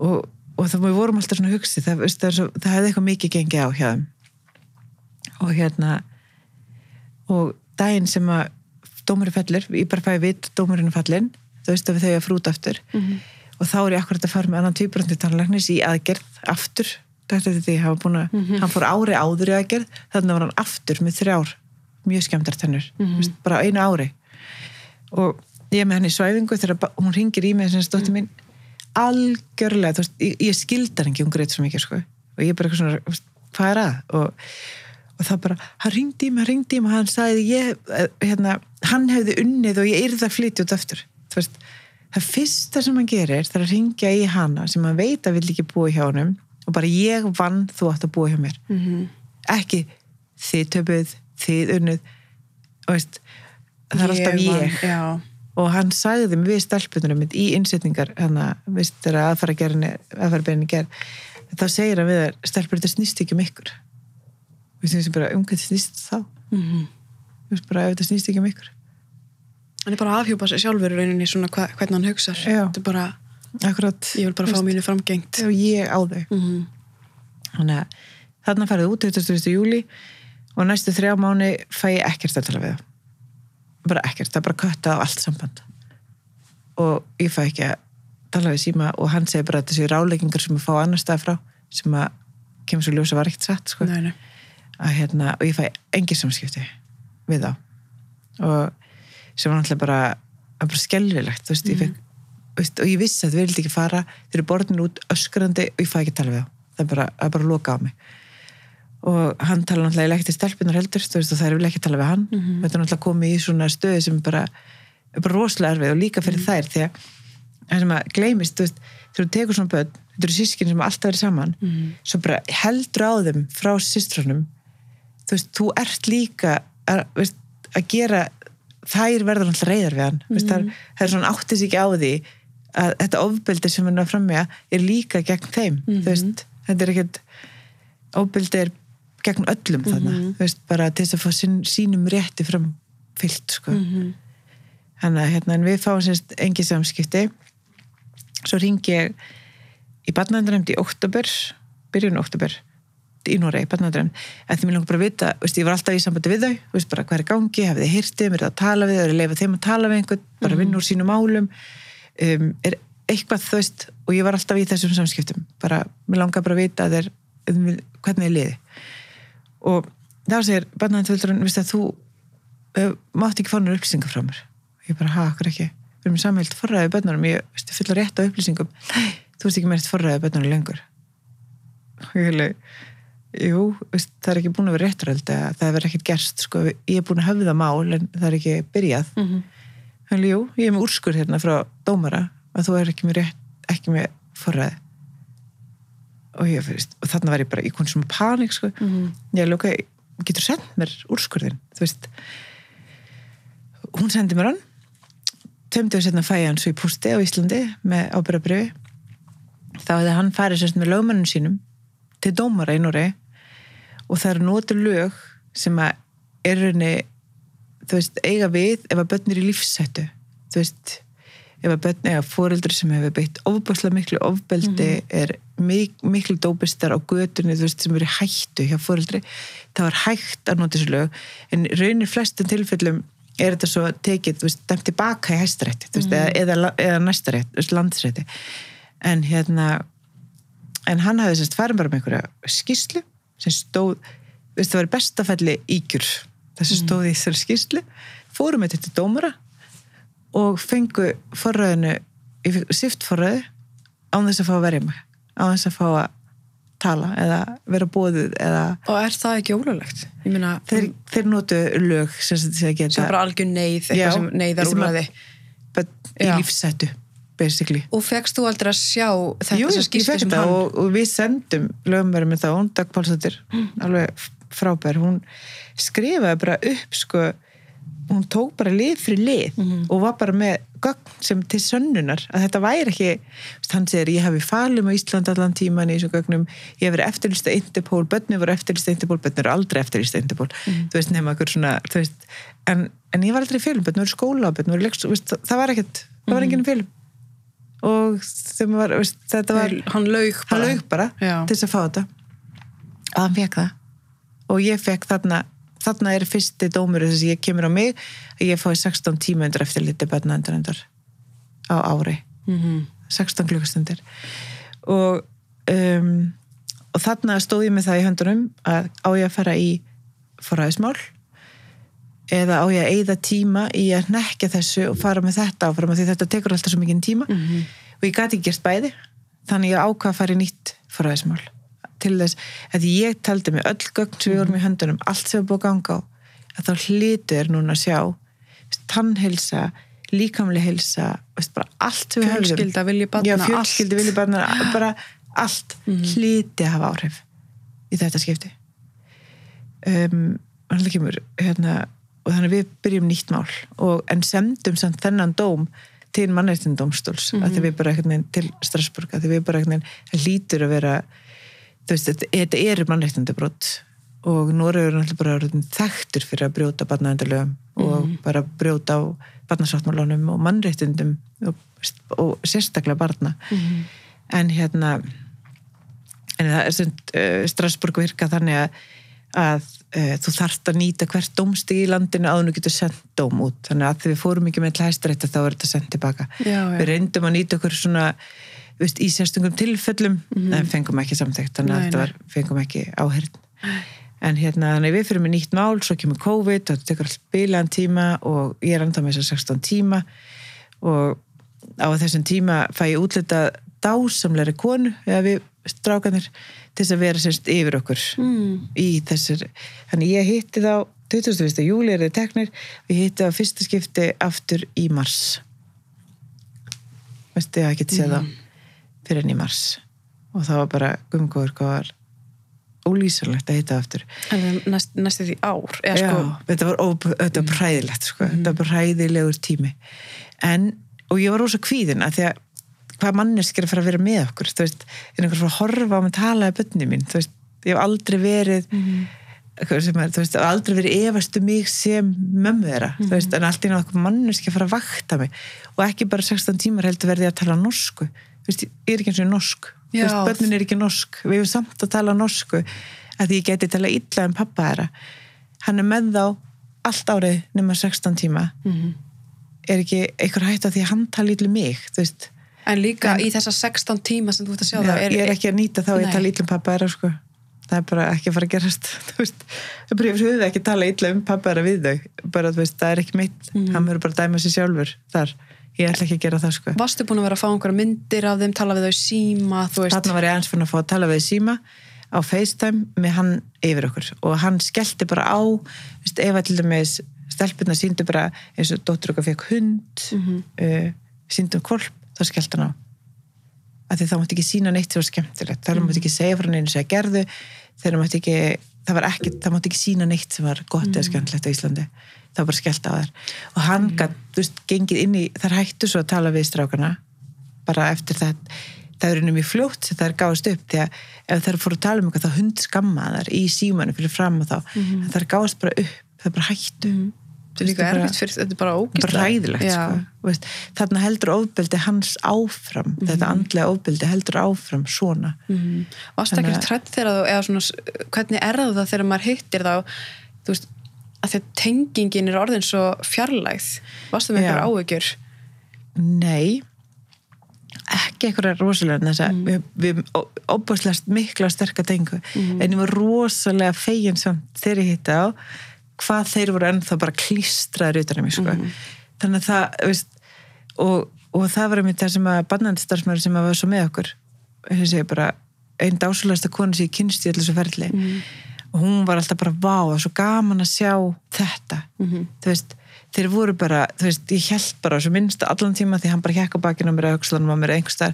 og, og það við vorum alltaf svona hugsið það, það, það hefði eitthvað mikið gengið á hjá þeim og hérna og daginn sem að dómurinn fellir, ég bara fæði vit dómurinn fallin, þú veist að við þau að frúta aftur Mhm. og þá er ég akkurat að fara með annan týpurandi tannlæknis í aðgerð aftur, þetta er því hann, var búinn að, Mhm. hann fór ári áður í aðgerð þannig var hann aftur með þrjár mjög skemmtar tennur, Mhm. veist, bara einu ári og ég með henni í svæfingu þegar hún ringir í mig þessi stótti mín algjörlega, þú veist, ég, ég skildar ekki hún greit svo mikið sko og ég er bara eitthvað svona, hvað er að og, og það bara, hann ringdi í mig, hann ringdi í mig hann sagði ég, eh, hérna hann hefði unnið og ég yrði að flytja út aftur. Þú veist, það fyrsta sem hann gerir það er að ringja í hana sem hann veit að vil ekki búa hjá honum og bara ég vann, þú átt að búa hjá mér. Mhm. ekki þið töpuð, þið unnið. Og veist það er alltaf ég Já, og hann sagði mig við stelpunum í innsetningar hann þegar aðfara gerðinni gerð þá segir hann við þær, stelpur, þetta snýst ekki um ykkur við finnst bara um þetta snýst þá Mhm. við finnst bara ef þetta snýst ekki um ykkur hann er bara að afhjúpa sig sjálfur í rauninni svona hva, hvernig hann hugsar Já. Þetta er bara, akkurat, ég vil bara fá mínu framgengt og ég á þau Mhm. þannig að þarna farið út 21. júli og næstu þrjá mánu fæ ég ekkert að tala við það bara ekkert, það er bara kötta á allt samband og ég fæ ekki að tala við síma og hann segir bara að þessi ráleikingar sem ég fá annar stað frá sem að kemur svo ljósa var ekkert satt sko. Nei, nei. Að hérna, og ég fæ engin samskipti við þá. Og sem var náttúrulega bara, bara skelvilegt veist, ég fekk, veist, og ég vissi að þau vildi ekki fara þeir eru borðin út öskrandi og ég fæ ekki að tala við þá. Það er bara, það er bara loka á mig. Og hann tala náttúrulega ekki til stelpunar heldur veist, og það er vel ekki að tala við hann. Mhm. þetta er náttúrulega komið í svona stöðu sem bara er bara rosalega erfið og líka fyrir þær því að það sem að gleymist, þú veist, þegar þú tekur svona börn þetta eru sískin sem alltaf verið saman Mhm. svo bara heldur á þeim frá systrunum þú veist, þú ert líka að, veist, að gera þær verður alltaf reyðar við hann mm. veist, það, er, það er svona áttis ekki á því að þetta ofbeldi sem hann er fram með er líka gegn þeim þú veist, þetta er ekkert ofbeldi er gegn öllum Mhm. þú veist, bara til þess að fá sín, sínum rétti fram fyllt sko Mhm. Þannig að hérna, en við fáum sérst engi samskipti. Svo ringi ég í barnavendræmt í oktober, byrjun oktober, í Noregi, barnavendræmt, að því mér langar bara að vita, veist, ég var alltaf í sambandi við þau, veist, bara hvað er í gangi, hafið þið hirtið, mér er að tala við þau, er að leifa þeim að tala við einhvern, bara vinna úr sínum málum, um, er eitthvað, þú veist, og ég var alltaf í þessum samskiptum, bara, mér langar bara að vita að þeir, hvernig er liði. Og þá segir barnavendræmt, veist að þú uh, mátt ekki fá náður upplýsingar frá mér. Ég bara, ha, okkur ekki? Við erum samhælt forræðið bönnunum ég fulla rétt á upplýsingum. Þú veist ekki með rétt forræðið bönnunum lengur. Og ég hefði jú, veist, það er ekki búin að vera rétturöld það er ekkert gerst, sko. Ég er búin að höfða mál en það er ekki byrjað. Mhm. þannig, jú, ég er með úrskur hérna frá dómara að þú er ekki með rétt ekki með forræði. Og ég veist, og þarna var ég bara í konum sem panik, sko. Mhm. ég er lóka, getur sendt mér úrskurðin þú veist hún sendi mér hann. Tömduðu setna fæði hann svo í pústi á Íslandi með ábyrðabrifi þá hefði hann farið sérst með lögmannum sínum til dómara í Núri og það eru nótur lög sem að er rauninni þú veist, eiga við ef að börn er í lífsættu þú veist, ef að börn eða fóreldri sem hefur beitt ofbáslega miklu ofbeldi er mik miklu dópistar á götunni þú veist sem eru hættu hjá fóreldri þá er hægt að nota þessu lög. En raunir flestum tilfellum er þetta svo tekið, þú veist, dæmt tilbaka í hæstarétti, þú veist, eða, eða, eða næstarétt, þú veist, landsrétti. En hérna en hann hafði sérst farin bara með einhverja skýslu sem stóð, veist, það var bestafelli ígjur, þessi stóð í þessari skýslu, fórum þetta til dómara og fengu forræðinu, sift forræði án þess að fá að verja mig án þess að fá að tala eða vera bóðið eða Og er það ekki ólulegt? Ég meina, þeir, þeir notu lög sem þetta geta sem bara algjör neyð, eitthvað Já, sem neyðar sem að- bara í lífsættu basically. Og fegst þú aldrei að sjá þetta Jú, þessa ég skýrslu fekk sem þetta hann... og, og við sendum lögumverðum með það, hún Dag Pálsdóttir alveg frábær, hún skrifaði bara upp sko, hún tók bara lið fyrir lið og var bara með gögn sem til sönnunar að þetta væri ekki, hann segir ég hafi falum á Ísland allan tíman í þessum gögnum. Ég hef verið eftirlista Interpol, börnir voru eftirlista Interpol, börnir eru aldrei eftirlista Interpol. Þú veist, nema okkur svona þú veist, en, en ég var aldrei í félum, börnir voru í skóla börnir voru í veist, það var ekkert það var enginn í félum og var, veist, þetta var Þeir- Hann laug bara. hann laug bara til þess að fá þetta. Að hann fekk það? Og ég fekk þarna þarna er fyrsti dómur þess að ég kemur á mig að ég fái 16 tíma undir eftir liti barnaendur á ári. Mhm. 16 klukkustundir. Og um, og þarna stóð ég með það í höndunum að á ég að fara í forræðismál eða á ég að eyða tíma í að nekja þessu og fara með þetta áfram því þetta tekur alltaf svo mikið tíma Mhm. og ég gati ekki gert bæði þannig ég ákvað að fara í nýtt forræðismál til þess að ég taldi mig öll gögn sem við vorum í höndunum allt sem við búið að ganga á að þá hlýtur núna að sjá helsa veist, bara allt sem við höfðum Fjölskylda, vilji barna, allt. bara allt Mhm. hlýti að hafa áhrif í þetta skipti um, hann kemur hérna, og þannig við byrjum nýtt mál og, en sendum samt þennan dóm til mannreitindómstóls mm -hmm. að því við bara einhvern veginn til Strasburg að því við bara veginn það hlýtur að vera þú veist, þetta, eru mannreitindabrót og Noregur er náttúrulega bara þekktur fyrir að brjóta barnaðendalögum og bara brjóta á barnasáttmálunum og mannreitindum og, og sérstaklega barna. En hérna en það er sem uh, Strasburg virka þannig að, að uh, þú þarft að nýta hvert dómstig í landinu en þú getur sendt dóm út. Þannig að því við fórum ekki með hlæstrætt þá er þetta sendt tilbaka. Já, já. við reyndum að nýta okkur svona veist, í sérstungum tilfellum en fengum ekki samþekkt þannig að þetta var, fengum ekki áhyrn en hérna þannig að við fyrir með nýtt mál svo kemur COVID og þetta tekur allt bilaðan tíma og ég er enda með þess að 16 tíma. Og á þessum tíma fæ ég útlita dásamleiri konu eða við strákanir til þess að vera sérst yfir okkur Mm. í þessar þannig ég hitti þá 21. júli er þið teknir ég hitti þá fyrsta skipti aftur í mars veistu ég geti séð þá fyrir enn í mars og það var bara gumgóður hvað var ólýsanlegt að hitta aftur það næst, næstu því ár. Já, sko, þetta var, óp, þetta var præðilegt sko. þetta var bara præðilegur tími en, og ég var rosa kvíðin að því að hvað manneskir að fara að vera með okkur þú veist, er einhver fyrir að horfa á mig að tala í bönni mín, þú veist, ég hef aldrei verið eitthvað sem er, þú veist, aldrei verið efastu mig sem mömmu þeirra, þú veist, en allt í náttúrulega manneski að fara að vakta mig. Og ekki bara 16 tímar heldur verði að tala norsku þú veist, ég er ekki eins og norsk þú Já. veist, bönnin er ekki norsk, við hefum samt að tala norsku að því ég geti tala illa um pappa þeirra. Hann er með þá allt árið nema 16 tíma. Mhm. er ekki einhver hætt á því að hann tala illa um mig, þú veist en líka í þessa 16 tíma sem þú ert að sjá Já, það. ég er ekki að nýta þá að ég Nei. tala illa um pappa þeirra sko. það er bara ekki að fara að gerast það er yfir höfuð ekki að tala illa um pappa þeirra við þau bara, veist, það er ekki mitt, Mhm. hann verður bara að dæma sér sjálfur þar, ég ætla ekki að gera það sko. Varstu búin að vera að fá einhverja myndir af þeim, tala við þau síma, þarna var ég aðeins fyrir að fá að tala við síma á FaceTime með hann yfir okkur og hann skellti bara á veist, ef til dæmis stelpuna síndu bara eins og dóttur okkar fekk hund mm Mhm. uh, síndum kvolp, þá skellt hann á. Að því það mátti ekki sína neitt sem var skemmtilegt. Það mátti ekki segja frá neinu sem að gerðu þegar mátti ekki það, var ekki, það mátti ekki sína neitt sem var gott eða skemmtilegt á Íslandi. Það var bara skellt á þær. Og hann mm. gætt, þú veist, gengið inn í þær hættu svo að tala við strákana bara eftir það. Það er innum í fljótt sem það er gáðast upp því að ef þær fóru að tala um eitthvað þá hund skamma þar í símanu fyrir fram og þá. Mm. það er gáðast bara upp, það er bara hættu þetta er líka erfitt fyrir, þetta er bara ræðilegt sko. Þarna heldur ofbeldi hans áfram Mhm. þetta andlega ofbeldi heldur áfram svona Varst ekki Þannig að- trætt þegar þú, eða svona, hvernig er það þegar maður hittir þá, þú veist, að að tengingin er orðin svo fjarlægð. Varst það með Já. einhver áhugjur? nei ekki eitthvað rosalega þess að við, við óbúslega mikla og sterka tengu en ég var rosalega fegin samt þegar ég hitti á hvað þeir voru ennþá bara klístraður utan um mig sko. þannig að það veist, og, og það var einmitt það sem að bannandistarsmæður sem að var svo með okkur þessi bara einn dásulasta konu sem ég kynst í allir svo ferli og hún var alltaf bara vá, það er svo gaman að sjá þetta. Þú veist þeir voru bara, þú veist, ég held bara svo minnst allan tíma því hann bara hjekk á bakinu á mér að aukslanum á mér einhverstar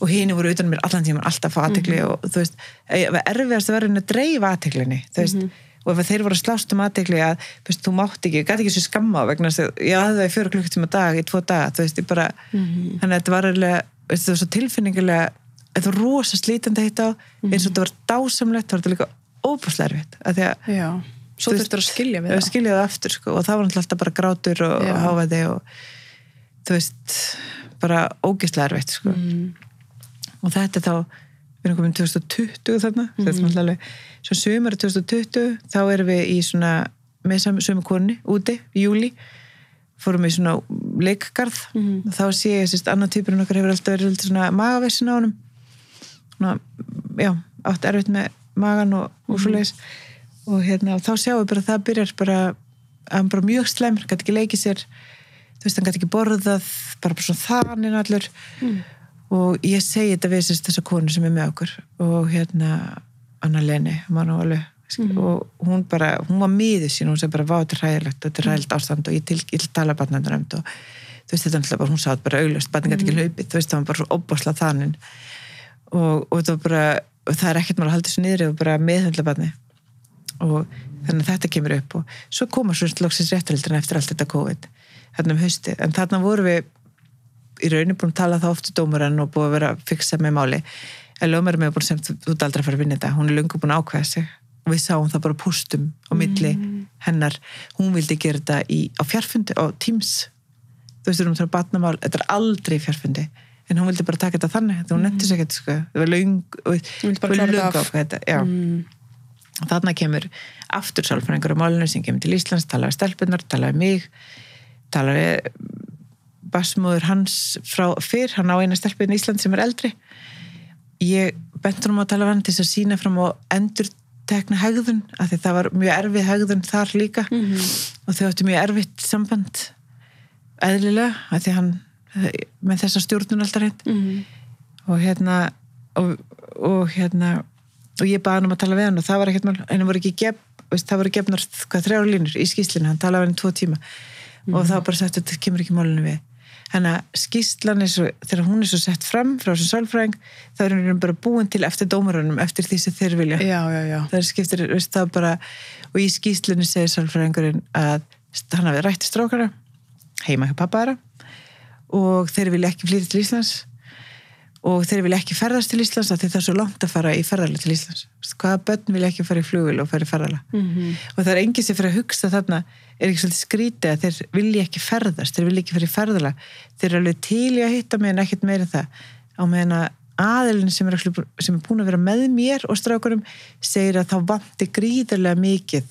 og hini voru utan á mér allan tíma alltaf að fá aðtekli og þú veist, var erfiðast að vera að dreifa aðteklinni, þú veist og ef þeir voru að slást um aðtekli að veist, þú mátt ekki, ég gæti ekki svo skamma vegna þess að ég hafði það í fjóra klukkutíma á dag í tvo daga, þú veist, ég bara þannig að þetta var alveg, veist, það var svo tilfinningilega þetta var rosa slítandi hitt á eins og þetta var dásamlegt, það var þetta líka óbúslega erfitt, af því að Já. Svo þurftur að skilja við það. skiljaði það aftur sko, og það var alltaf bara grátur og, og hávaði og þú veist bara ógeðslega erfitt sko. og þetta þá við erum komin 2020 þarna mm. alveg, svo sömur 2020 þá erum við í svona með sam- sömu konni úti, í júli fórum við í svona leikgarð. Og þá sé ég sérst annar týpurinn okkar hefur alltaf verið svona magavessin á svona, já, átt erfitt með magan og, og svo leis og hérna, þá sjáum við bara að það byrjar bara, að hann bara mjög slemur gæti ekki leikið sér þú veist, hann gæti ekki borðað, bara, bara svona þaninn allur og ég segi þetta við sérst þessa konu sem er með okkur og hérna, Anna Leni nú alveg og hún bara, hún var miður sín, hún segi bara vá, þetta er hræðilegt, þetta er hræðilegt ástand og ég til, ég tala barnandur um þetta og þú veist, þetta er alltaf bara, hún sátt bara auglust, barnin gæti ekki hlaupið, þú veist, það var bara svo óbásla þaninn. Og, og þetta var bara og það er ekkert maður að halda þessu niðri og bara meðhundla barni og þannig að þetta kemur upp og svo koma svo loksins réttarildina eftir allt þetta COVID þarna um hausti, en þarna voru við í rauninu búin að tala það ofta dómarann og búin að vera að fixa með máli. En lögmaður með búin sem þú þú ert aldrei að fara að vinna þetta. Hún er löngu búin að ákveða sig. Og við sáum það bara postum á milli hennar, hún vildi gera þetta í, á fjarfundi, á Teams. Þú veist, við erum að tala um batnamál, þetta er aldrei í fjarfundi. En hún vildi bara taka þetta þannig þetta hún nefndi sér ekkert, sko, það var löng og vildi bara klára þetta og þarna kemur aftur sálfræðingur á málinu sem kemur til Íslands, tala við stelpunar, tala við mig tala við basmóður hans frá fyrr, hann á eina stelpun í Ísland sem er eldri. Ég bentur um að tala hann til þess að sína fram á endur tekna hegðun, af því það var mjög erfið hegðun þar líka. Og þau áttu mjög erfitt samband eðlilega, af því hann með þessa stjórnun alltaf reynd og hérna og, og hérna og ég baði hann um að tala við hann og það var ekkert mál. En það voru ekki gef, veist, það voru gefnar hvað þrjára línur í skýslinu, hann talaði hann tvo tíma. Og það var bara sagt þetta kemur ekki málinu við þannig að skýslan er svo þegar hún er svo sett fram frá þessu sálfræðing þá er hún bara búin til eftir dómarunum eftir því sem þeir vilja Já, já, já. það er skiptir, veist, það bara og í skýslunni segir sálfræðingurinn að hann hafi rætti strákara heima hjá pappa þeirra og þeir vilja ekki flytja til Íslands og þeir vilja ekki ferðast til Íslands því það er svo langt að fara í ferðarlega til Íslands. Hvaða börn vilja ekki fara í flugul og fara í ferðarlega Mhm. og það er enginn sem fyrir að hugsa þarna er ekki svolítið skrítið að þeir vilja ekki ferðast þeir vilja ekki fara í ferðarlega þeir eru alveg til í að hitta mig en ekkert meira það. Á meðan að aðilin sem er, sem er búin að vera með mér og strákurum segir að þá vanti gríðarlega mikið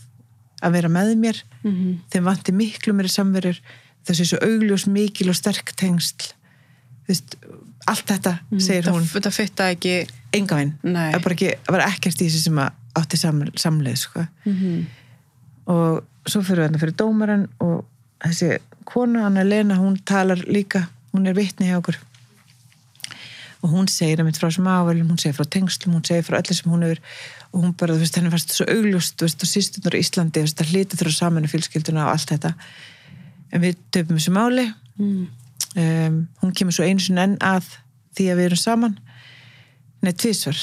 að vera með mér. Mhm. þeim vanti miklu meiri samverur. Svo augljós mikil og sterk tengsl. Þú veist, allt þetta segir hún. Það, það fitta ekki... enga veginn, það var ekki, var ekkert í þessu sem átti sam, samleið sko. Mhm. og svo fyrir við fyrir dómaran og þessi kona, Anna Lena, hún talar líka hún er vitni hjá okkur. Og hún segir að mitt frá þessum ávalum, hún segir frá tengslum, hún segir frá öllu sem hún hefur. Og hún bara, þú veist, henni fannst svo augljóst þú veist, og sýstunar í Íslandi, þú veist, það hlítið þurfa saman í fjölskylduna og allt þetta. En við töfum þessu máli. Mm. Um, hún kemur svo einu sinni enn að því að við erum saman. Neð tvísvar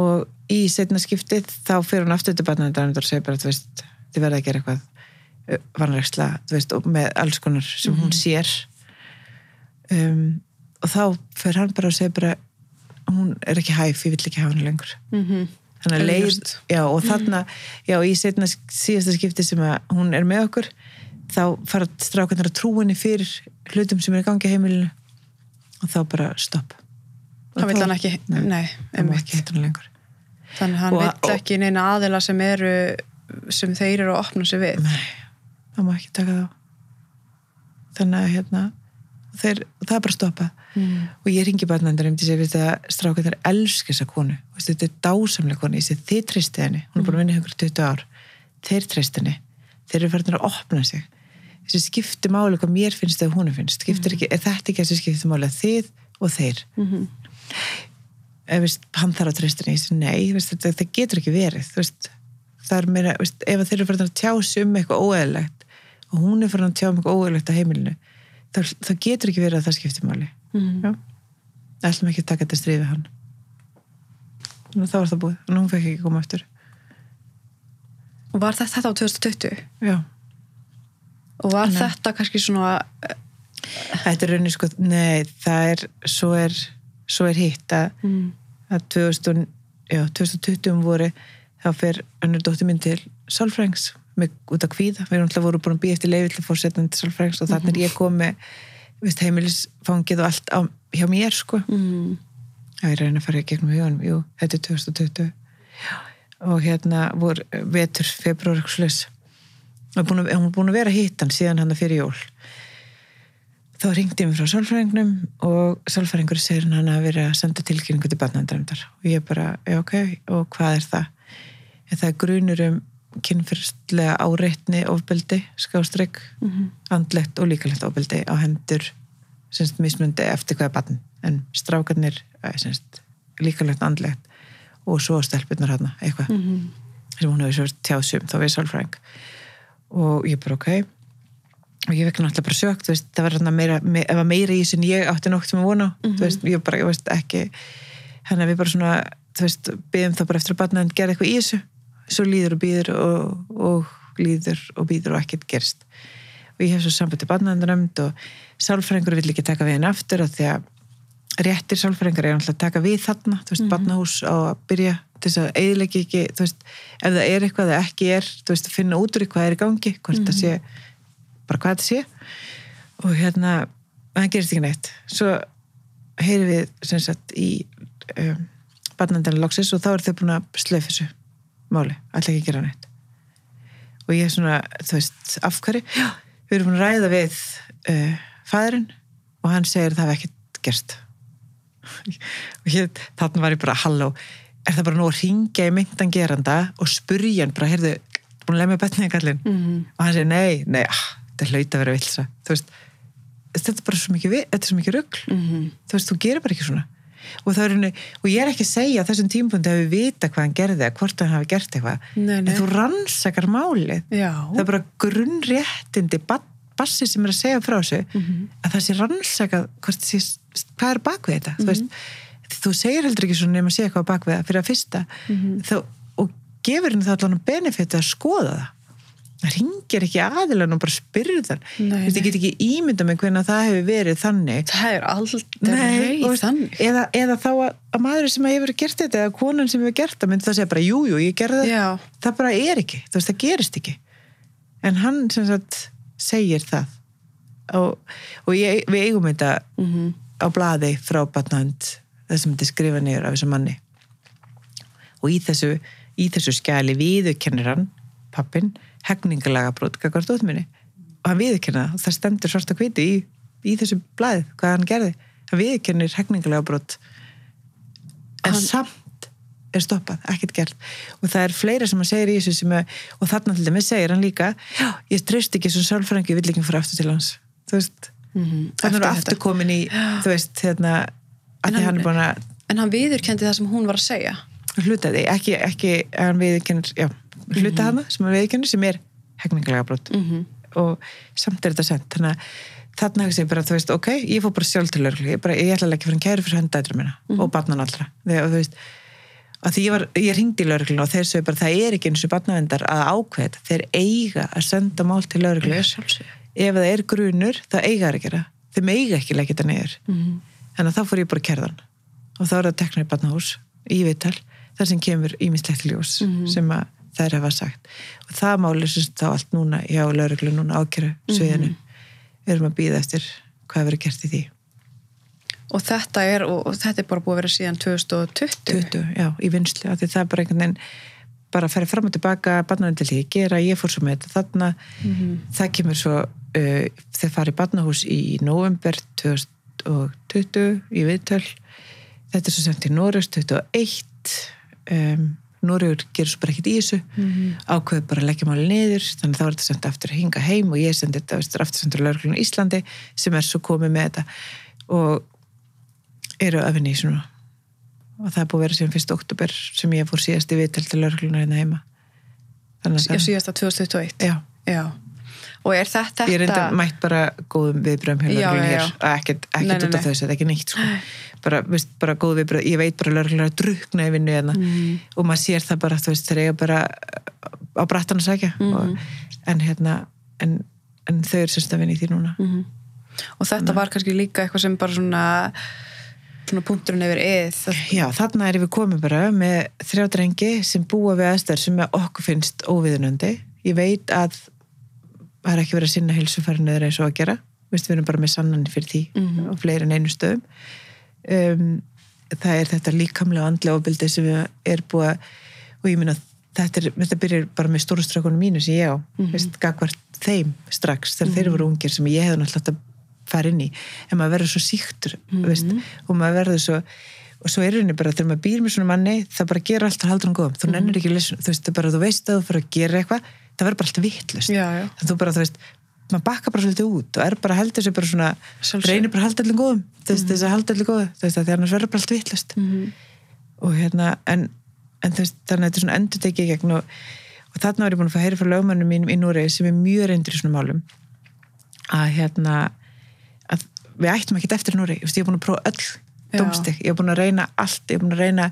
og í setna skiptið þá fyrir hún aftur til barnaverndarnefndar og segir bara, þú veist, þið verða að gera eitthvað vanræksla, þú veist, og með alls konar sem hún sér. Um, og þá fyrir hann bara og segir bara hún er ekki hæf, ég vill ekki hafa hana lengur. Mhm. þannig að leið, já og þarna já í setna síðasta skipti sem hún er með okkur þá fara strákunar að trúinni fyrir hlutum sem er í gangi heimilinu og þá bara stopp. Vill þá- hann ekki, Nei, einmitt. hann Þannig hann og- ekki neina aðila sem eru sem þeir eru að opna sig við. Nei, það má ekki taka þá. Þannig að hérna þeir, það er bara að stoppa. Mm. og ég ringi barnandur um til að að strákunar elska þessa konu. Veistu, þetta er dásamlega konu, ég sé þið treysti henni. Hún er búin að vinna einhverjum 20 ár. Þeir treysti henni, þeir eru farin að opna sig þessi skipti máli hvað mér finnst eða hún finnst, skiptir ekki, er þetta ekki þessi skipti máli? Að þið og þeir. Mhm. ef veist, hann þarf að treysta segi nei veist, þetta, það getur ekki verið veist, það er meira, ef þeir eru farin að tjá sig um eitthvað óeðlegt og hún er farin að tjá um eitthvað óeðlegt á heimilinu það, það getur ekki verið að það skipti máli. Mhm. já, ætlum ekki að taka þetta stríð við hann. Og þá var það búið, og hún fekk ekki koma eftir Og var þetta þetta á 2020? já, Og var Nei. þetta kannski svona, þetta er raunin sko nei, það er, svo er svo er hitt að, mm. að 2000, já, 2020 um voru þá fer önnur dóttir minn til Sálfrængs út af kvíða við erum alltaf voru búin að býja eftir leiði til að fór setna til Sálfrængs og þannig er ég kom með veist, heimilisfangið og allt á, hjá mér sko Mm. Já, ég reyna að fara í gegnum hugunum, jú, þetta er 2020 Já, og hérna voru vetur, februar, eitthvað að, hún er búin að vera hittan síðan hann fyrir jól þá ringdi ég mig frá sálfræðingnum og sálfræðingur segir hann að vera að senda tilkynningu til barnandræmdar og ég bara, já ok, og hvað er það? En það er grunur um kynfyrstlega áreitni ofbeldi, skástrygg Mhm. andlegt og líkalegt ofbeldi á hendur semst mismundi eftir hvaða barn en strákarnir eh, semst, líkalegt andlegt og svo stelpunar hann eitthvað Mhm. sem hún hefur svo tjáð sum þá við sálfræðing og ég bara ok. Og ég vekna alltaf bara sögt veist, það var meira, me, ef að meira í en ég átti nokkuð sem að vona. Þú veist, ég bara, ég veist ekki. Hann að við bara svona, byggðum þá bara eftir að barna en gera eitthvað í þessu. Svo líður og býður og, og líður og býður og ekkert gerst og ég hef svo samband til barnaðandarönd og sálfræðingur vill ekki taka við henni aftur af því að réttir sálfræðingar er alltaf að taka við þarna, þú veist, barnahús á að byrja til þess að eiginleiki ekki, þú veist, ef það er eitthvað eða ekki er, þú veist, að finna út úr í hvað er í gangi, hvort það sé, bara hvað það sé og hérna, það gerist ekki neitt. Svo heyri við, sem sagt, í um, barnandana loksis og þá er þau búin að slöf þessu máli, ætla ekki gera neitt. Og ég er svona, þú veist, af hverju? Já, við erum búin að ræða við uh, fæðurinn og hann segir að það hef ekkert gerst og ég, þarna var ég bara halló, er það bara nú að ringja í myndan geranda og spurja hann bara, heyrðu, búin að lemja betnið kallinn Mhm. og hann segir, nei, nei, ah, þetta hlaut að vera vilsa þú veist, þetta er bara svo mikið, vi- þetta er svo mikið rugl Mhm. þú veist, þú gerir bara ekki svona og, er, henni, og ég er ekki að segja að þessum tímpundi hefur vita hvað hann gerði eða hvort hann hafi gert eitthvað Nei, nei. en þú rannsakar málið Já. það er bara grunnréttindi ba- bassi sem er að segja frá þessu Mhm. að það sé rannsakað hvað er bakvið þetta þú veist, þú segir heldur ekki svona nema að sé eitthvað á bakvið það fyrir að fyrsta. Mhm. þá, og gefur henni það allan benefiti að skoða það. Það ringir ekki aðilan og bara spyrur þann. Ég get ekki ímynda mig hvernig það hefur verið þannig. Það er veist, þannig. eða, eða þá að, að maður sem hefur gert þetta eða konan sem hefur gert það myndi það segja bara jú, jú, ég gerði það. Það bara er ekki, þú veist, það gerist ekki. En hann sem sagt segir það. Og, og ég, við eigum þetta Mhm. á blaði frá batnand það sem þetta er skrifa niður af þessu manni. Og í þessu í þessu skjali viðurkennir hann pappin, hegningalega brot gagvart ótminni og hann viðurkenna það, stendur svart að hviti í, í þessu blaði, hvað hann gerði. Hann viðurkennir hegningalega brot en Hann- samt er stoppað, ekkert gert. Og það er fleira sem hann segir í þessu sem er, og þarna til dæmis segir hann líka ég treyst ekki sem sálfræðingi, ég vill ekki fara aftur til hans. Þú veist, Mhm. þannig er Eftir aftur komin í þú veist, hérna að því hann- er búin að En hann viðurkendi það sem hún var að segja. hluta því, ekki, ekki hann viðkennir, já, hluta hana sem hann viðkennir sem er hegningalega brot Mhm. og samt er þetta sent þannig að þarna hefur ég bara, þú veist, ok ég fór bara sjálf til lögreglu, ég, ég ætla að leggja fyrir hann kæri fyrir höndættur minna og barnan allra. Þegar, þú veist, að því ég var ég ringdi í lögregluna og þeir sögðu bara það er ekki eins og barnavendar að ákveða þeir eiga að senda mál til sjálfsögðu. ef það er grunur, það eiga að gera. Þeim eiga ekki leggja þetta niður Að þá fór ég bara kerðan og þá er það teknar í barnahús í viðtal þar sem kemur ímislegt ljós Mhm. sem að þær hefa sagt. Og það máli sem þá allt núna hjá lauruglu núna ákjöru sviðinu við erum að býða eftir hvað verður gert í því. Og þetta er, og, og þetta er bara búið að vera síðan 2020. 20, já, í vinslu af því það er bara einhvern veginn bara að ferja fram og tilbaka, barnarinn til því að gera ég fór svo með þetta þarna. Það kemur svo uh, þeir fari í barnahús í november 2020 í viðtöl. Þetta er svo semt í Norröks 21 um, Norrögur gerur svo bara ekkert í þessu. Ákveður bara að leggja máli niður þannig að þá er þetta semt aftur að hinga heim og ég sendi þetta veist, aftur sendur lögreglun í Íslandi sem er svo komið með þetta. Og eru öfinni í svona og það er búið að vera síðan 1. oktober sem ég fór síðast í viðtöl til lögregluna hérna heima. Þannig Já, síðasta 2021. Já, Já. Og er þetta... ég reynda mætt bara góðum viðbröðum já, hér ekkert, út af þessu, þetta er ekki neitt sko. bara, veist, bara góð viðbröð, ég veit bara lögreglunni að drukna í vinnu hérna Mm. og maður sér það bara, þú veist, þeir eiga bara á brattan að sækja Mhm. og, en hérna en, en þau eru sérst að vinna í því núna Mhm. Og þetta var kannski líka eitthvað sem bara svona, svona punkturinn yfir eð. Já, þarna erum við komið bara með þrjá drengi sem búa við aðstæður sem okkur finnst óviðunandi. Ég veit að það er ekki verið að sinna heilsufærinu eða eins og að gera. Vist, við erum bara með sannanir fyrir því Mhm. og fleiri en einu stöðum. Um, það er þetta líkamlega andlega ofbildið sem við er búið að, og ég minna þetta, er, þetta byrjar bara með stóru strökunum mínu sem ég á, mm -hmm. gagvart þeim strax þegar þeir voru ungir sem ég hefði náttúrulega fara inn í en maður verður svo síktur veist, og maður verður svo og svo er henni bara þegar maður býr með svona manni það bara gera allt og haldur hann góðum þú þú veist, bara þú veist að þú fyrir að gera eitthvað það verður bara allt vittlust þú bara, þú veist, maður bakka bara svolítið út og er bara heldur sér bara svona Sjálfsögðu. reynir bara að halda allir góðum þú veist, þess að halda allir góðu, veist, að annars verður bara allt vittlust Mhm. og hérna en, en veist, þannig að þetta er svona endur tekið gegn og, og þarna var ég búin að fá að heyra frá lögmannum mínum í Núrei sem er mjög reyndur í svona málum að hérna að við ættum ekkert eftir Núrei ég er búin að prófa öll Já. domstig ég er búin að reyna allt, ég er búin að reyna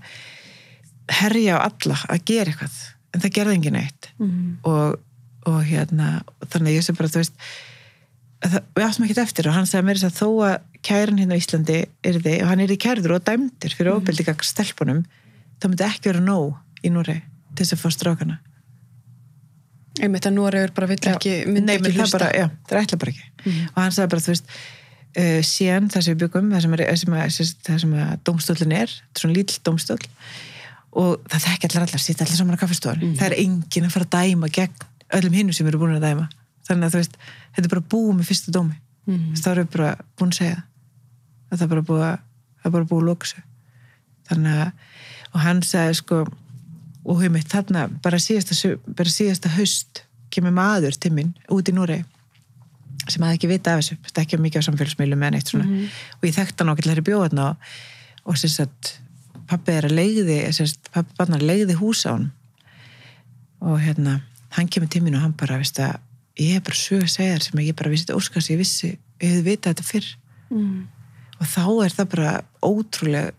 herja á alla að gera eitthvað en það gerði engin eitt Mhm. og, og hérna þannig ég sé bara, þú veist að það, við áttum ekkert eftir og hann sagði mér þess að þó að kæran hérna á Íslandi er þið og hann er í kærður og dæmdir fyrir mm. stelpunum það myndi ekki vera nóg í Núri til þess að fá strákana Einmitt að Noregur bara vill ekki, myndi ekki það hlusta. bara, já, það ætla bara ekki Mhm. og hann sagði bara, þú veist uh, síðan það sem við byggum, það sem, er, sem, að, sem, það sem að dómstólin er, er svona lítill dómstól og það þekki allar allar, sýtt allir saman á kaffestofan Mhm. það er enginn að fara að dæma gegn öllum hinnum sem eru búin að dæma. Þannig að þú veist, þetta er bara búið með fyrsta dómi. Mhm. þá við bara búin að segja að það er bara búið að er bara búið að sig þannig að og hann sagði sko og hefur mitt þarna bara síðasta, bara síðasta haust kemur maður til minn út í Núrei sem hafði ekki vita af þessu þetta ekki mikið á samfélagsmiðlum eða neitt svona. Og ég þekkti hann ákveðlega í bjóðan og, og sem sagt pappi er að leiði sagt, pappi barnar leiði hús á hann og hérna hann kemur til mín og hann bara veist að ég er bara sög að segja þér sem ég bara vissi þetta óskast ég vissi, ég hefði vitað þetta fyrr Mm. og þá er það bara ótrúlega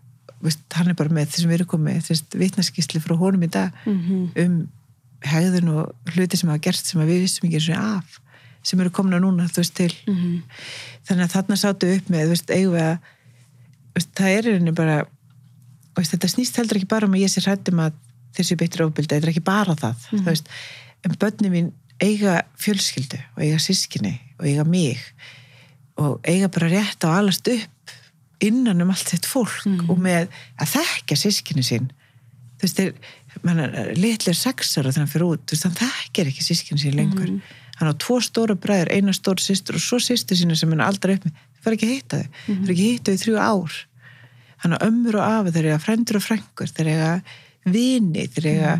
veist, hann er bara með þessum við erum komið vitnaskísli frá honum í dag Mhm. um hegðun og hluti sem hafa gert sem við vissum ekki og af sem eru komna núna, þú veist, til Mhm. þannig að þarna sátu upp með, þú veist, eigum við að það er einnig bara veist, þetta snýst heldur ekki bara um að ég sé hrættum að þessi beittur ofbildi, þetta er ekki bara það þú veist, en börni mín eiga fjölskyldu og eiga sískinni og eiga mig og eiga bara rétt á að alast upp innan um allt þetta fólk og með að þekka sískinni sín. Þú veist, þeir, litlir sexar og þannig fyrir út, þú veist, hann þekkir ekki sískinni sín lengur. Hann á tvo stóra bræður, eina stóra systur og svo systur sína sem hann aldrei upp með. Þau fara ekki að hitta þau, þau fara ekki að hitta þau í þrjú ár hann á ömmur og afi þeir eiga frendur og frængur, þeir eiga vini, þeir eiga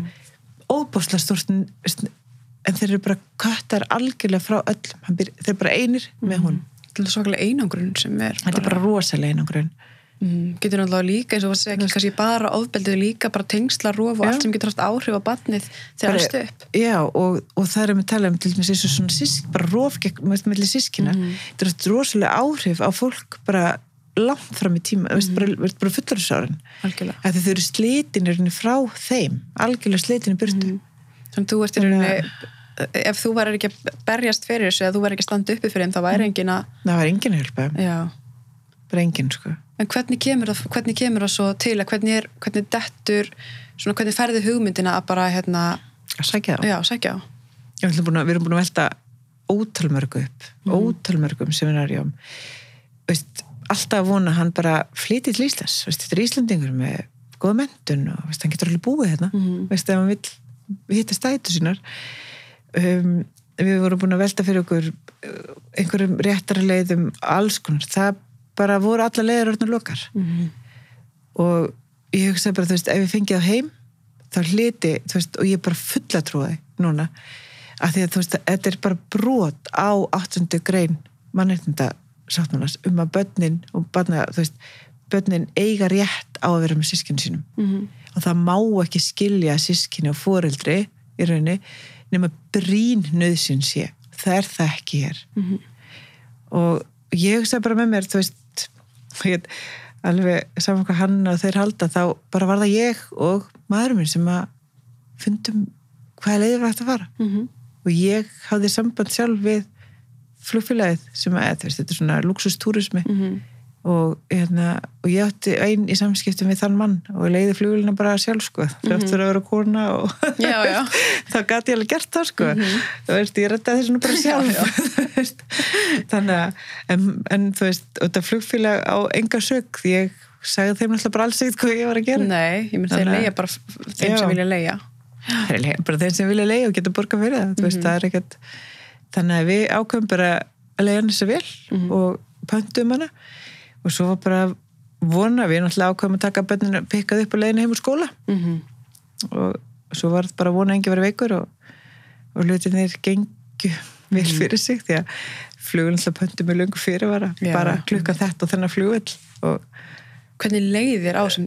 óbásla stórt en þeir eru bara köttar algjörlega frá öllum. Þeir eru bara einir með hún. Þetta er svakalega einangrun sem er þetta er bara rosalega einangrun. Mm, getur náttúrulega líka eins og að segja kannski bara ofbeldið líka bara tengsla rof og Já. allt sem getur haft áhrif á batnið þegar Bara- það stu upp. Já, og, og það er að við tala um til dæmis eins og svona sísk, bara rof gegn með sískina, Mhm. þetta er rosalega áhrif á fólk bara langt fram í tíma, mm -hmm. bara, veist, bara fullarisárin algjörlega. Að þau eru slitinir frá þeim, algjörlega slitinir burtu. Þannig að þú ert í rauninni ef þú væri ekki að berjast fyrir þessu eða þú væri ekki að standa uppi fyrir þeim þá væri engin að það var enginn að hjálpa, bara enginn sko. En hvernig kemur, það, hvernig kemur það svo til? Að hvernig er hvernig dettur svona hvernig ferði hugmyndina að bara hérna að sækja þá? Já, sækja á Ég ætla búin að, við erum búin að velta ótalmörgu upp, Mhm. mm. ótalmörgum seminarjum veist, alltaf vona að hann bara flytið til Íslands, veist, þetta er Íslandingur með góða mentun og veist, hann getur alveg búið hérna, Mhm. veist, ef hann vill hitta stætu sínar um, við vorum búin að velta fyrir okkur uh, einhverjum réttara leiðum alls konar, það bara voru alla leiðar orðinu lokar Mhm. og ég hugsaði bara, þú veist, ef ég fengið á heim þá hliti, veist, og ég er bara fulla trúið núna, af því að þú veist, þetta er bara brot á 8. grein mannreitnda sáttmálans um að börnin og barna, þú veist, börnin eiga rétt á að vera með sískinu sínum Mhm. og það má ekki skilja sískinu og foreldri í rauninni nema brín nöðsyn sé það er það ekki hér Mhm. og ég hugsaði bara með mér þú veist ég, alveg saman hvað hann og þeir halda þá bara var það ég og maðurinn minn sem að fundum hvaða leiðir var þetta að fara Mhm. og ég hafði samband sjálf við flugfélagið sem að, veist, þetta er svona luxustúrismi Mhm. og, hérna, og ég átti einn í samskiptum við þann mann og leiði flugulina bara sjálf sko, þrjóttur að vera kona og Já, já. þá gæti ég alveg gert það sko þú veist, ég rettaði þessu nú bara sjálf veist. þannig að en, en þú veist, þetta flugfélag á enga sög, ég sagði þeim alltaf bara alls ekkert hvað ég var að gera Nei, ég myndi að- leia bara þeim Já. sem vilja leia bara þeim sem vilja leiða og geta borgað fyrir það, þú veist, það er ekkert þannig að við ákveðum bara að leiða hann þessu vel og pöntum hana. Og svo var bara vona, við náttúrulega ákveðum að taka bönninu pikkað upp og leiðinu heim úr skóla. Mhm. og svo var bara vona að engi verið veikur og, og hlutinir gengju vel fyrir sig því að flugun alltaf pöntum með lungu fyrir var Já. bara klukkan þetta og þennan flugull og Hvernig leiðir á sem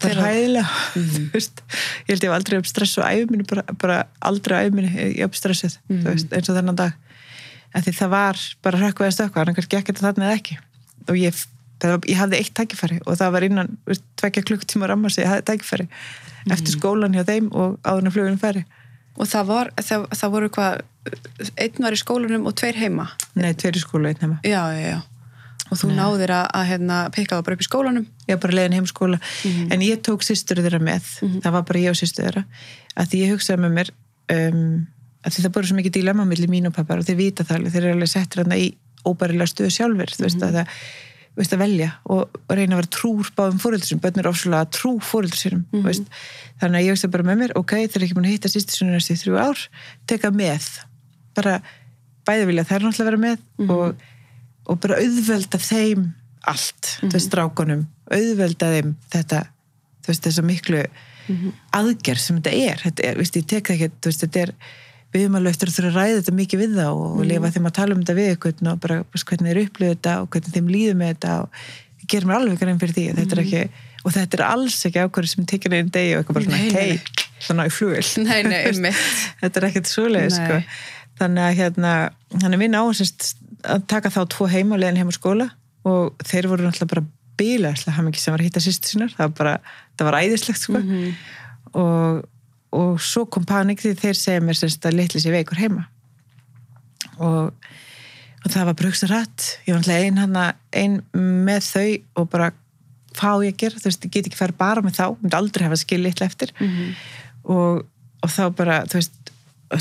það er þú veist, ég held ég hef aldrei upp stress á æfuminu, bara, bara aldrei æfuminu ég upp stressið, þú veist, eins og þennan dag. En því það var bara hrökkvað að stökkva, hann kannski ekki þetta þarna eða ekki. Og ég, var, ég hafði eitt tækifæri og það var innan, tvekja klukktíma ramma sig, ég hafði tækifæri eftir skólan hjá þeim og áður en flugurinn færi. Og það, var, það, það voru hvað einn var í skólanum og tveir heima? Nei, tveiri skóla einn heima. Já, já, já Og þú náðir að, að hérna, pikka það bara upp í skólanum. Var bara leiðin heim í skóla. En ég tók systur þeirra með. Það var bara ég og systur þeirra. Að því ég hugsaði með mér um, að því það búið svo mikið dilemma millir mín og pappar og þeir vita það alveg, þeir eru alveg settir hérna í óbærilega stöðu sjálfur þú veist að það veist að velja og reyna að vera trúr báðum fóröldur sem börn er ofslega trú fóröldur sínum mm veist. þannig að ég hugsaði bara með mér ok, þeir eru ekki búin og, bara auðvelda þeim allt, þú veist, strákunum. Auðvelda þeim þetta þú veist, þessa miklu aðgerð sem þetta er, þetta er, veist, ég tek það ekki þú veist, þetta er, við höfum alveg eftir að þurfa að ræða þetta mikið við þá og, og lifa þeim að tala um þetta við eitthvað og bara hvernig þeir upplöðu þetta og hvernig þeim líður með þetta og ég ger mér alveg grein fyrir því þetta er ekki, og þetta er alls ekki ákvörður sem tekir einn degi og eitthvað bara svona hei, svona í flugil Nei, nei, einmitt. þetta er ekkert svoleið sko. Þannig að hérna hann er minn áhersast að taka þá tvo heim og leiðin heim á skóla og þeir voru náttúrulega bara bílaðslega hann ekki sem var að hitta sýstu sínar. Það var bara, það var æðislegt sko. og, og svo kom panik því þeir segja mér semst að litli sér veikur heima. Og, og það var brugsa rætt. Ég var náttúrulega ein, hana, ein með þau og bara hvað á ég að gera, þú veist, ég get ekki færi bara með þá, myndi aldrei hafa skil litla eftir. Og, og þá bara, þú veist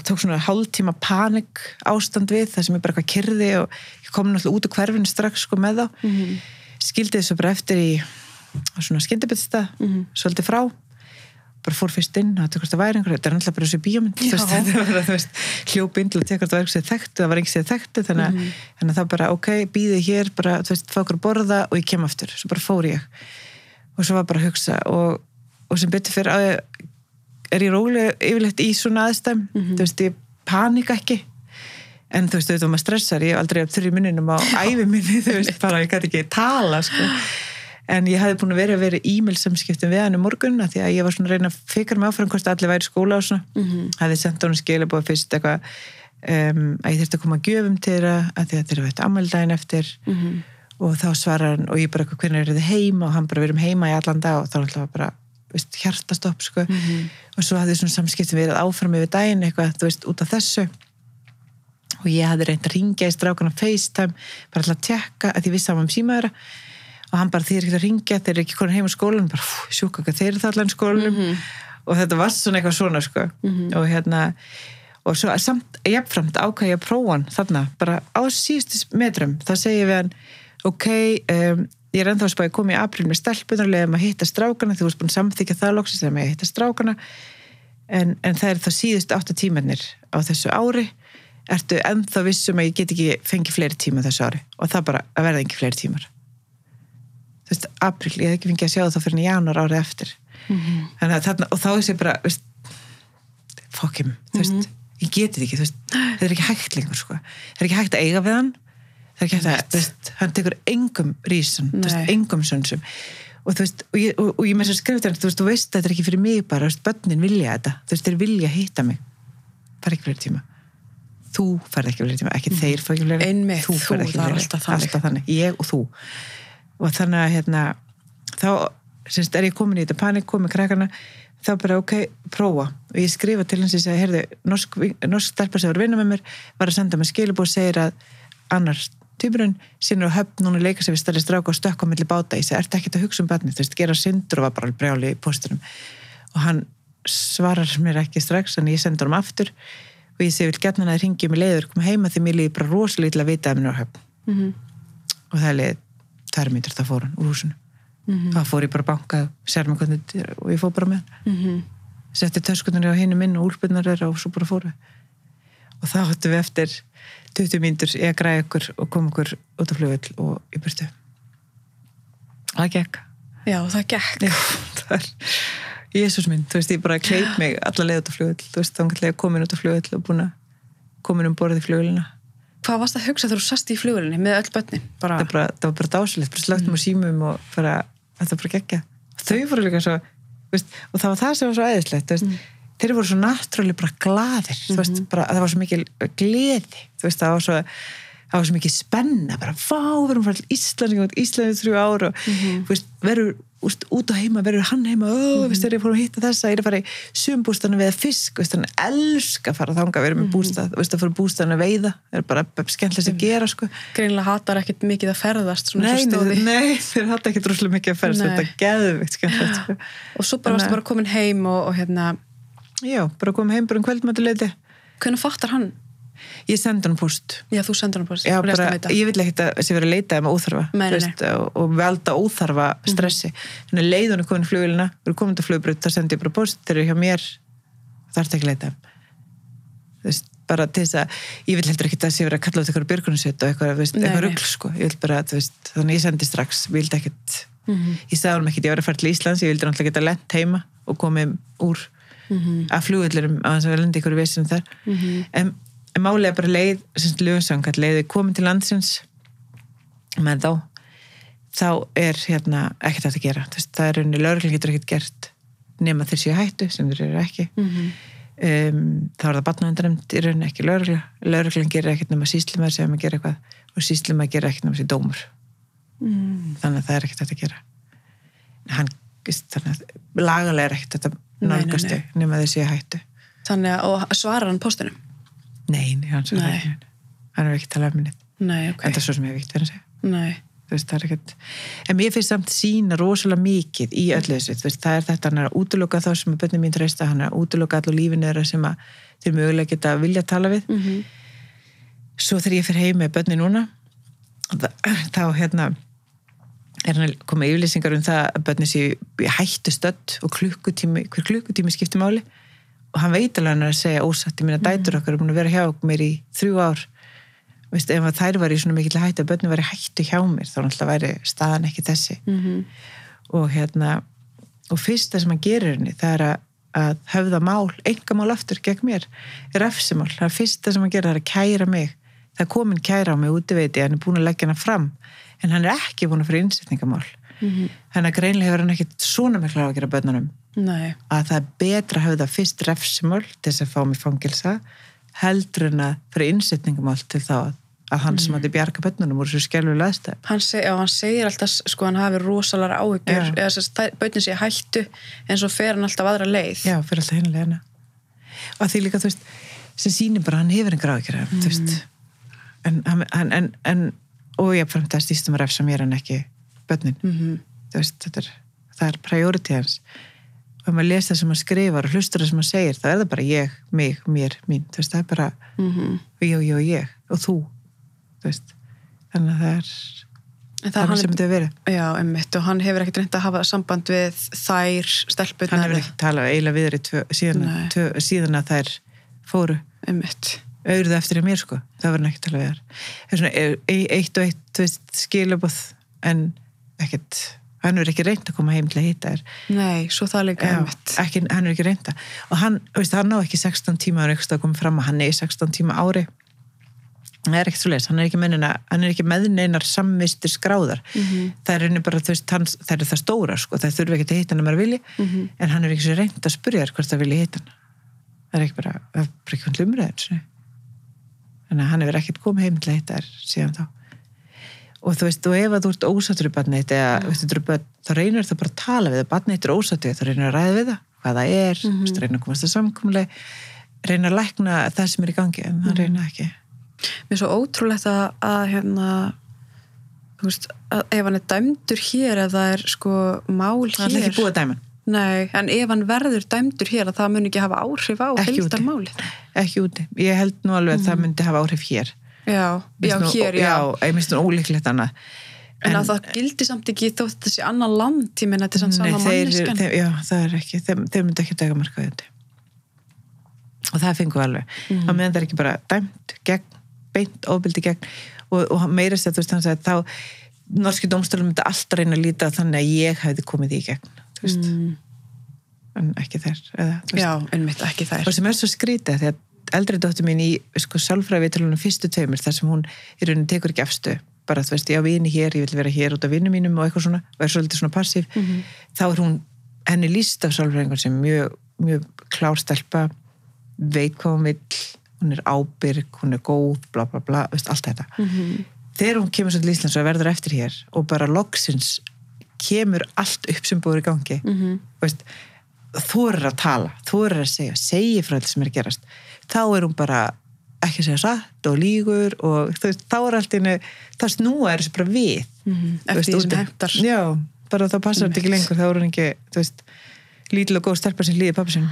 tók svona hálftíma panik ástand við það sem ég bara eitthvað kyrði og ég kom náttúrulega út á hverfinu strax sko með þá. Skildi þessu bara eftir í svona skyndibitsta svolítið frá. Bara fór fyrst inn og þetta væri einhver þetta er náttúrulega bara þessu bíómynd þú veist, þetta var bara, þú veist, hljópi inn til að hvort það var eitthvað þekktu, það var einhversið þekktu þannig, mm -hmm. þannig að það bara, ok, býði hér bara, þú veist, fá okkur að borða og ég kem aftur. Svo bara fór ég. Og svo var bara að hugsa og, og sem betur fyrir að er ég rólega yfirleitt í svona aðstæm þú veist, ég panika ekki. En þú veist, þú veist, maður stressar ég hef aldrei haft þurri munninum á æfi minni þú veist, bara ég gæti ekki tala sko. en ég hafði búin að vera að vera e-mail samskiptum við hann um morgun af því að ég var svona að reyna að fikra mig áfram hvort allir væri skóla og svona. Mm -hmm. hafði sendt honum skilabóð fyrst eitthvað um, að ég þurfti að koma að gjöfum til þeirra að því að þeirra veit ammaldaginn eftir. -hmm. og þá svarar hann og ég bara, hvernig eru þið heima? Og hann bara, við erum heima í allan dag. Og þá náttúrulega bara veist, hjartastopp sko. -hmm. og svo hafði svona samskiptum verið áfram yfir daginn eitthvað, þú veist, út af þessu. Og ég hafði reynd að ringja í strákana FaceTime, bara alltaf að tjekka að ég vissi að hann var símaðura og hann bara þeir ekki að ringja, þeir eru ekki konin heim á skólanum. Bara sjúka hvað þeir eru það allan skólanum. Mm -hmm. og þetta var svona eitthvað svona sko. Og hérna og svo samt jafnframt ákvæði ég að prófa hann þarna, bara á síðustu metrum. Segi ég við hann ok, um, ég er ennþá að spá að koma í april með stelpunar, leiðum að hitta strákana. Þú veist búin að samþykja það loksist að hitta strákana. En, en það er það síðustu átta tímannir á þessu ári. Ertu ennþá vissum að ég get ekki fengið fleiri tíma þessu ári? Og það bara að verða ekki fleiri tímar. Þú veist, april, ég hef ekki fengið að sjá það fyrir í janúar árið eftir. Þannig að þarna, og þá er sér bara fokkim, þú veist. Ég þetta ekki, þú veist, þetta er ekki það er ekki hægt að hann hann tekur engum Nei. engum sönsum og þú veist, og ég, og, og ég með þess að skrifa þetta, þú veist, þú veist, þetta er ekki fyrir mig bara, börnin vilja þetta, þú veist, þeir vilja hitta mig. Fara ekki fleiri tíma. Þú færð ekki fleiri tíma, ekki þeir fara ekki fleiri Einmitt, þú þú, ekki er fleiri, alltaf þannig. ég og þú. Og þannig að hérna þá, semst, er ég komin í þetta panik komin krakkana, þá bara ok prófa, og ég skrifa til hans og segja heyrðu, norsk, norsk stelpa sem var að vinna með mér var að senda mig skilubóð og segir að annar týpurinn sinur á höfn núna leika sér við stærri stráka og stökka á milli báta ég segi, ertu ekkert að hugsa um barnið, þú veist, gera syndur og var bara brjáli í postunum og hann svarar mér ekki strax en ég sendur hann aftur. Og ég segi, vil gætna hann að ringi mig leiður koma heima því mér líði bara rosalega illa að vita að mér á höfn. Mhm. og það er liðið tvær mínútur það fór hann úr húsinu. Það fór ég bara bankað, sér mig hvernig er og ég fór bara með hann. Mhm. setti töskunar á hinu minn og úlpunnar er og svo bara fóru og þá hattum við eftir 20 mínútur ég að græða ykkur og koma ykkur út á flugvöld og í burtu. Það gekk. Já, það gekk. Það Jésús minn, þú veist, ég bara kleip mig alla leið út á flugvöld, þú veist, þá kannski komin út á flugvöld og búin að komin um borðið í flugvöldina Hvað varst að hugsa þegar þú sast í flugurinni með öll börnin? Bara, það, bara, það var bara dásilegt, bara slögtum á símum og bara, þetta var bara geggja þau voru líka svo, veist, og það var það sem var svo æðislegt, þú veist, þeir voru svo náttúrulega bara glaðir, þú veist, bara það var svo mikil gleði, veist, það var svo það var svo mikið spenna, bara fá, við erum farið til Íslandi, Íslandi í þrjú ár og þú veist, verður úst, út á heima, verður hann heima, ó, þú veist, þegar ég fór að hitta þessa, ég er að fara í sumbústanu við fisk, veist, hann elska að fara þanga, verður með bústað, þú veist, að fara bústanu að veiða, það er bara skemmtilegst að gera, sko. Greinilega hatar ekkert mikið að ferðast svona Nei, og nei, nei, þeir hatt ekki droslega mikið að ferðast Nei. þetta geðvikt skemmtilegt sko. Og svo bara varstu bara komin heim og, og hérna, Já, bara komum heim bara um kvöldmættuleiti hvernig fattar hann? Ég sendi hann post Já, þú sendur hann bara, Já, bara, hann ég vil ekki að þessi verið að leita þeim óþarfa Nei, nei, veist, og, og velda óþarfa stressi. Þannig að leið hún er komin við erum komin til flugbrut, það sendi ég bara post þeir eru hjá mér, það ert ekki að leita þú veist, bara til þess að ég vil heldur ekki að þessi verið að kalla út eitthvað byrgunarsveit og eitthvað, veist, Nei, eitthvað rugl sko. ég þannig að ég sendi strax ég vildi ekkit, Mhm. ég sagði hún ekkit ég var að fara til Íslands, ég vildi náttúrulega geta lent heima og komið úr Mhm. að flugullurum að þess að lendi ykkur vissin þar. En, en málega bara leið að leiði komin til landsins með þá þá er hérna ekkert að gera. Þú veist, það er unni lögreglun getur ekkert gert nema þeir séu hættu sem þeir eru ekki. Mhm. um, þá er það batnavendanemnd í rauninni ekki lögregla. Lögreglun gerir ekkert nema síslumar sem að gera eitthvað og síslumar gerir ekkert nema sér dómur. Mm. þannig að það er ekkert að gera. Hann, þannig að lagalega er ekkert hægt að Nei, nei, nálgast nei. þau nema í hættu Þannig að, og svarar hann postunum? Nei, hann, Nei. nei. hann er ekki talað um minni Nei, ok. en það er svo sem ég vikt verið að segja veist, er ekkert en mér finnst samt sína rosalega mikið í öllu þessu, það er þetta hann er að útiloka þá sem að bönni mín treysta, hann er að útiloka allu lífinu þeirra sem að þeir mögulega geta vilja tala við Mm svo þegar ég fyrir heim með bönni núna þá hérna er hann að koma yfirlýsingar um það að bönni séu hættu stödd og klukkutími, hver klukkutími skiptir máli? Og hann veit alveg hann er að segja ósatt, ég minna dætur okkar er búin að vera hjá mér í þrjú ár. Veist, ef þær var í svona mikill hættu að bönni var í hættu hjá mér þá náttúrulega væri staðan ekki þessi. -hmm. og hérna og fyrsta sem hann gerir henni það er að, að höfða mál, enga mál aftur gegn mér, er refsimál það er fyrsta sem hann gerir, það er að kæra mig það er komin kæra á mig útiveiti hann er búin að leggja hana fram, en hann er ekki búin að fyrir innsetningamál Mhm. þannig að greinlega hefur hann ekkit svona mikla á að gera bönnunum Nei. að það er betra að höfða fyrst refsimál til þess að fá mig fangilsa heldur en að fyrir innsetningamál til þá að hann sem átti bjarga bönnunum úr þessu skelvulega aðstæð Hann, seg, hann segir alltaf sko hann hafi rosalega áhyggjur Já. eða að bautin sé hættu en svo fer hann alltaf aðra leið Já, fyrir alltaf hinlega. Og að því líka, þú veist, sem sýnir bara að hann hefur einhver áhyggjur, mm. þú veist. Og ég fram það stýstum að refsa mér en ekki börnin. Mhm. Þú veist, er, það er priority hans. og ef maður les það sem maður skrifar og hlustur það sem maður segir þá er það bara ég, mig, mér, mín veist, það er bara Mhm. ég og ég og ég og þú þannig að það er það það hann sem þetta hefur verið Já, emmitt, og hann hefur ekkert reynd að hafa samband við þær stelpunar. hann hefur ekki talað eiginlega við tvö, síðan, síðan að þær fóru Emmitt. Auðvitað eftir í mér sko, það var hann ekki talað við þær það er svona e- e- eitt og eitt veist, skilabóð en ekkert, hann er ekki reynd að koma heim til að hýta þér. Nei, svo það líka Já, emmitt. ekki, hann er ekki reynda og hann, veist, hann ná ekki 16 tíma og eitthvað að koma fram að hann er í 16 tíma ári. Það er ekkert svo leis hann er ekki, mennina, hann er ekki með neinar samvistir skráðar. Það er henni bara, þú veist, hans, það er það stóra sko, það þurfi ekki að hitta hann að maður vilji. Mhm. en hann er ekki svo reynd að spyrja þér hvort það vilji hitta hann. Það er ekki bara, það er ekki hann lumræðin þannig að hann hefur ekkert komið heim til þér síðan þá og þú veist, og ef þú ert ósattur í eru börn, þá reynir það bara að tala við það, þitt er ósattur við, þá reynir að ræða við það hvað það er, mm -hmm. reynir að komast að samkomlega reynir að lækna það sem er í gangi en það reynir ekki Mér er svo ótrúlegt að, að hérna, þú veist, að ef hann er dæmdur hér eða það er sko mál það er hér. ekki búið að dæma. Nei, en ef hann verður dæmdur hér að það mun ekki hafa áhrif á heildarmálið. ekki úti, ég held nú alveg að það myndi hafa áhrif hér Já, já, nú- hér, já. já, ég minnst nú ólíklegt annað En, að það gildi samt ekki þótt þessi annan land, ég meina þetta er samt Nei, sama þeir, manneskan. þeir, já, það er ekki, þeir, þeir myndi ekki dega marka þetta og það fengum við alveg Mhm. á meðan það er ekki bara dæmt gegn, beint ofbildi gegn og, og meira sér, þú veist, sagði að þá norski dómstólum myndi alltaf reyna að líta þannig að ég hefði komið í gegn þú veist, Mm, en ekki þær eða, veist, já, einmitt ekki þær. og sem er svo skrítið því að eldri dóttir mín í sko, sálfræðvitalunum fyrstu tveimur þar sem hún í rauninni tekur ekki afstu bara þú veist, ég á vini hér, ég vil vera hér út af vinnu mínum og eitthvað svona, og er svolítið svona passív Mhm. þá er hún henni líst af sálfræðingun sem mjög, mjög klárstelpa veit hvað hún er ábyrg, hún er góð bla bla bla, veist, allt þetta Mhm. þegar hún kemur svo til Íslands og verður eftir hér og bara loksins kemur allt upp sem búið í gangi Mhm. veist, þorir að tala, þorir að segja segi frá þetta sem er að gerast þá er hún bara ekki að segja satt og lígur og þú veist, þá er allt innu þá snúa er þessu bara við. Þú veist, Eftir því sem úti. hentar. já, bara þá passar þetta ekki lengur þá er hún ekki, þú veist lítil og góð stelpa sem líði pappa sinn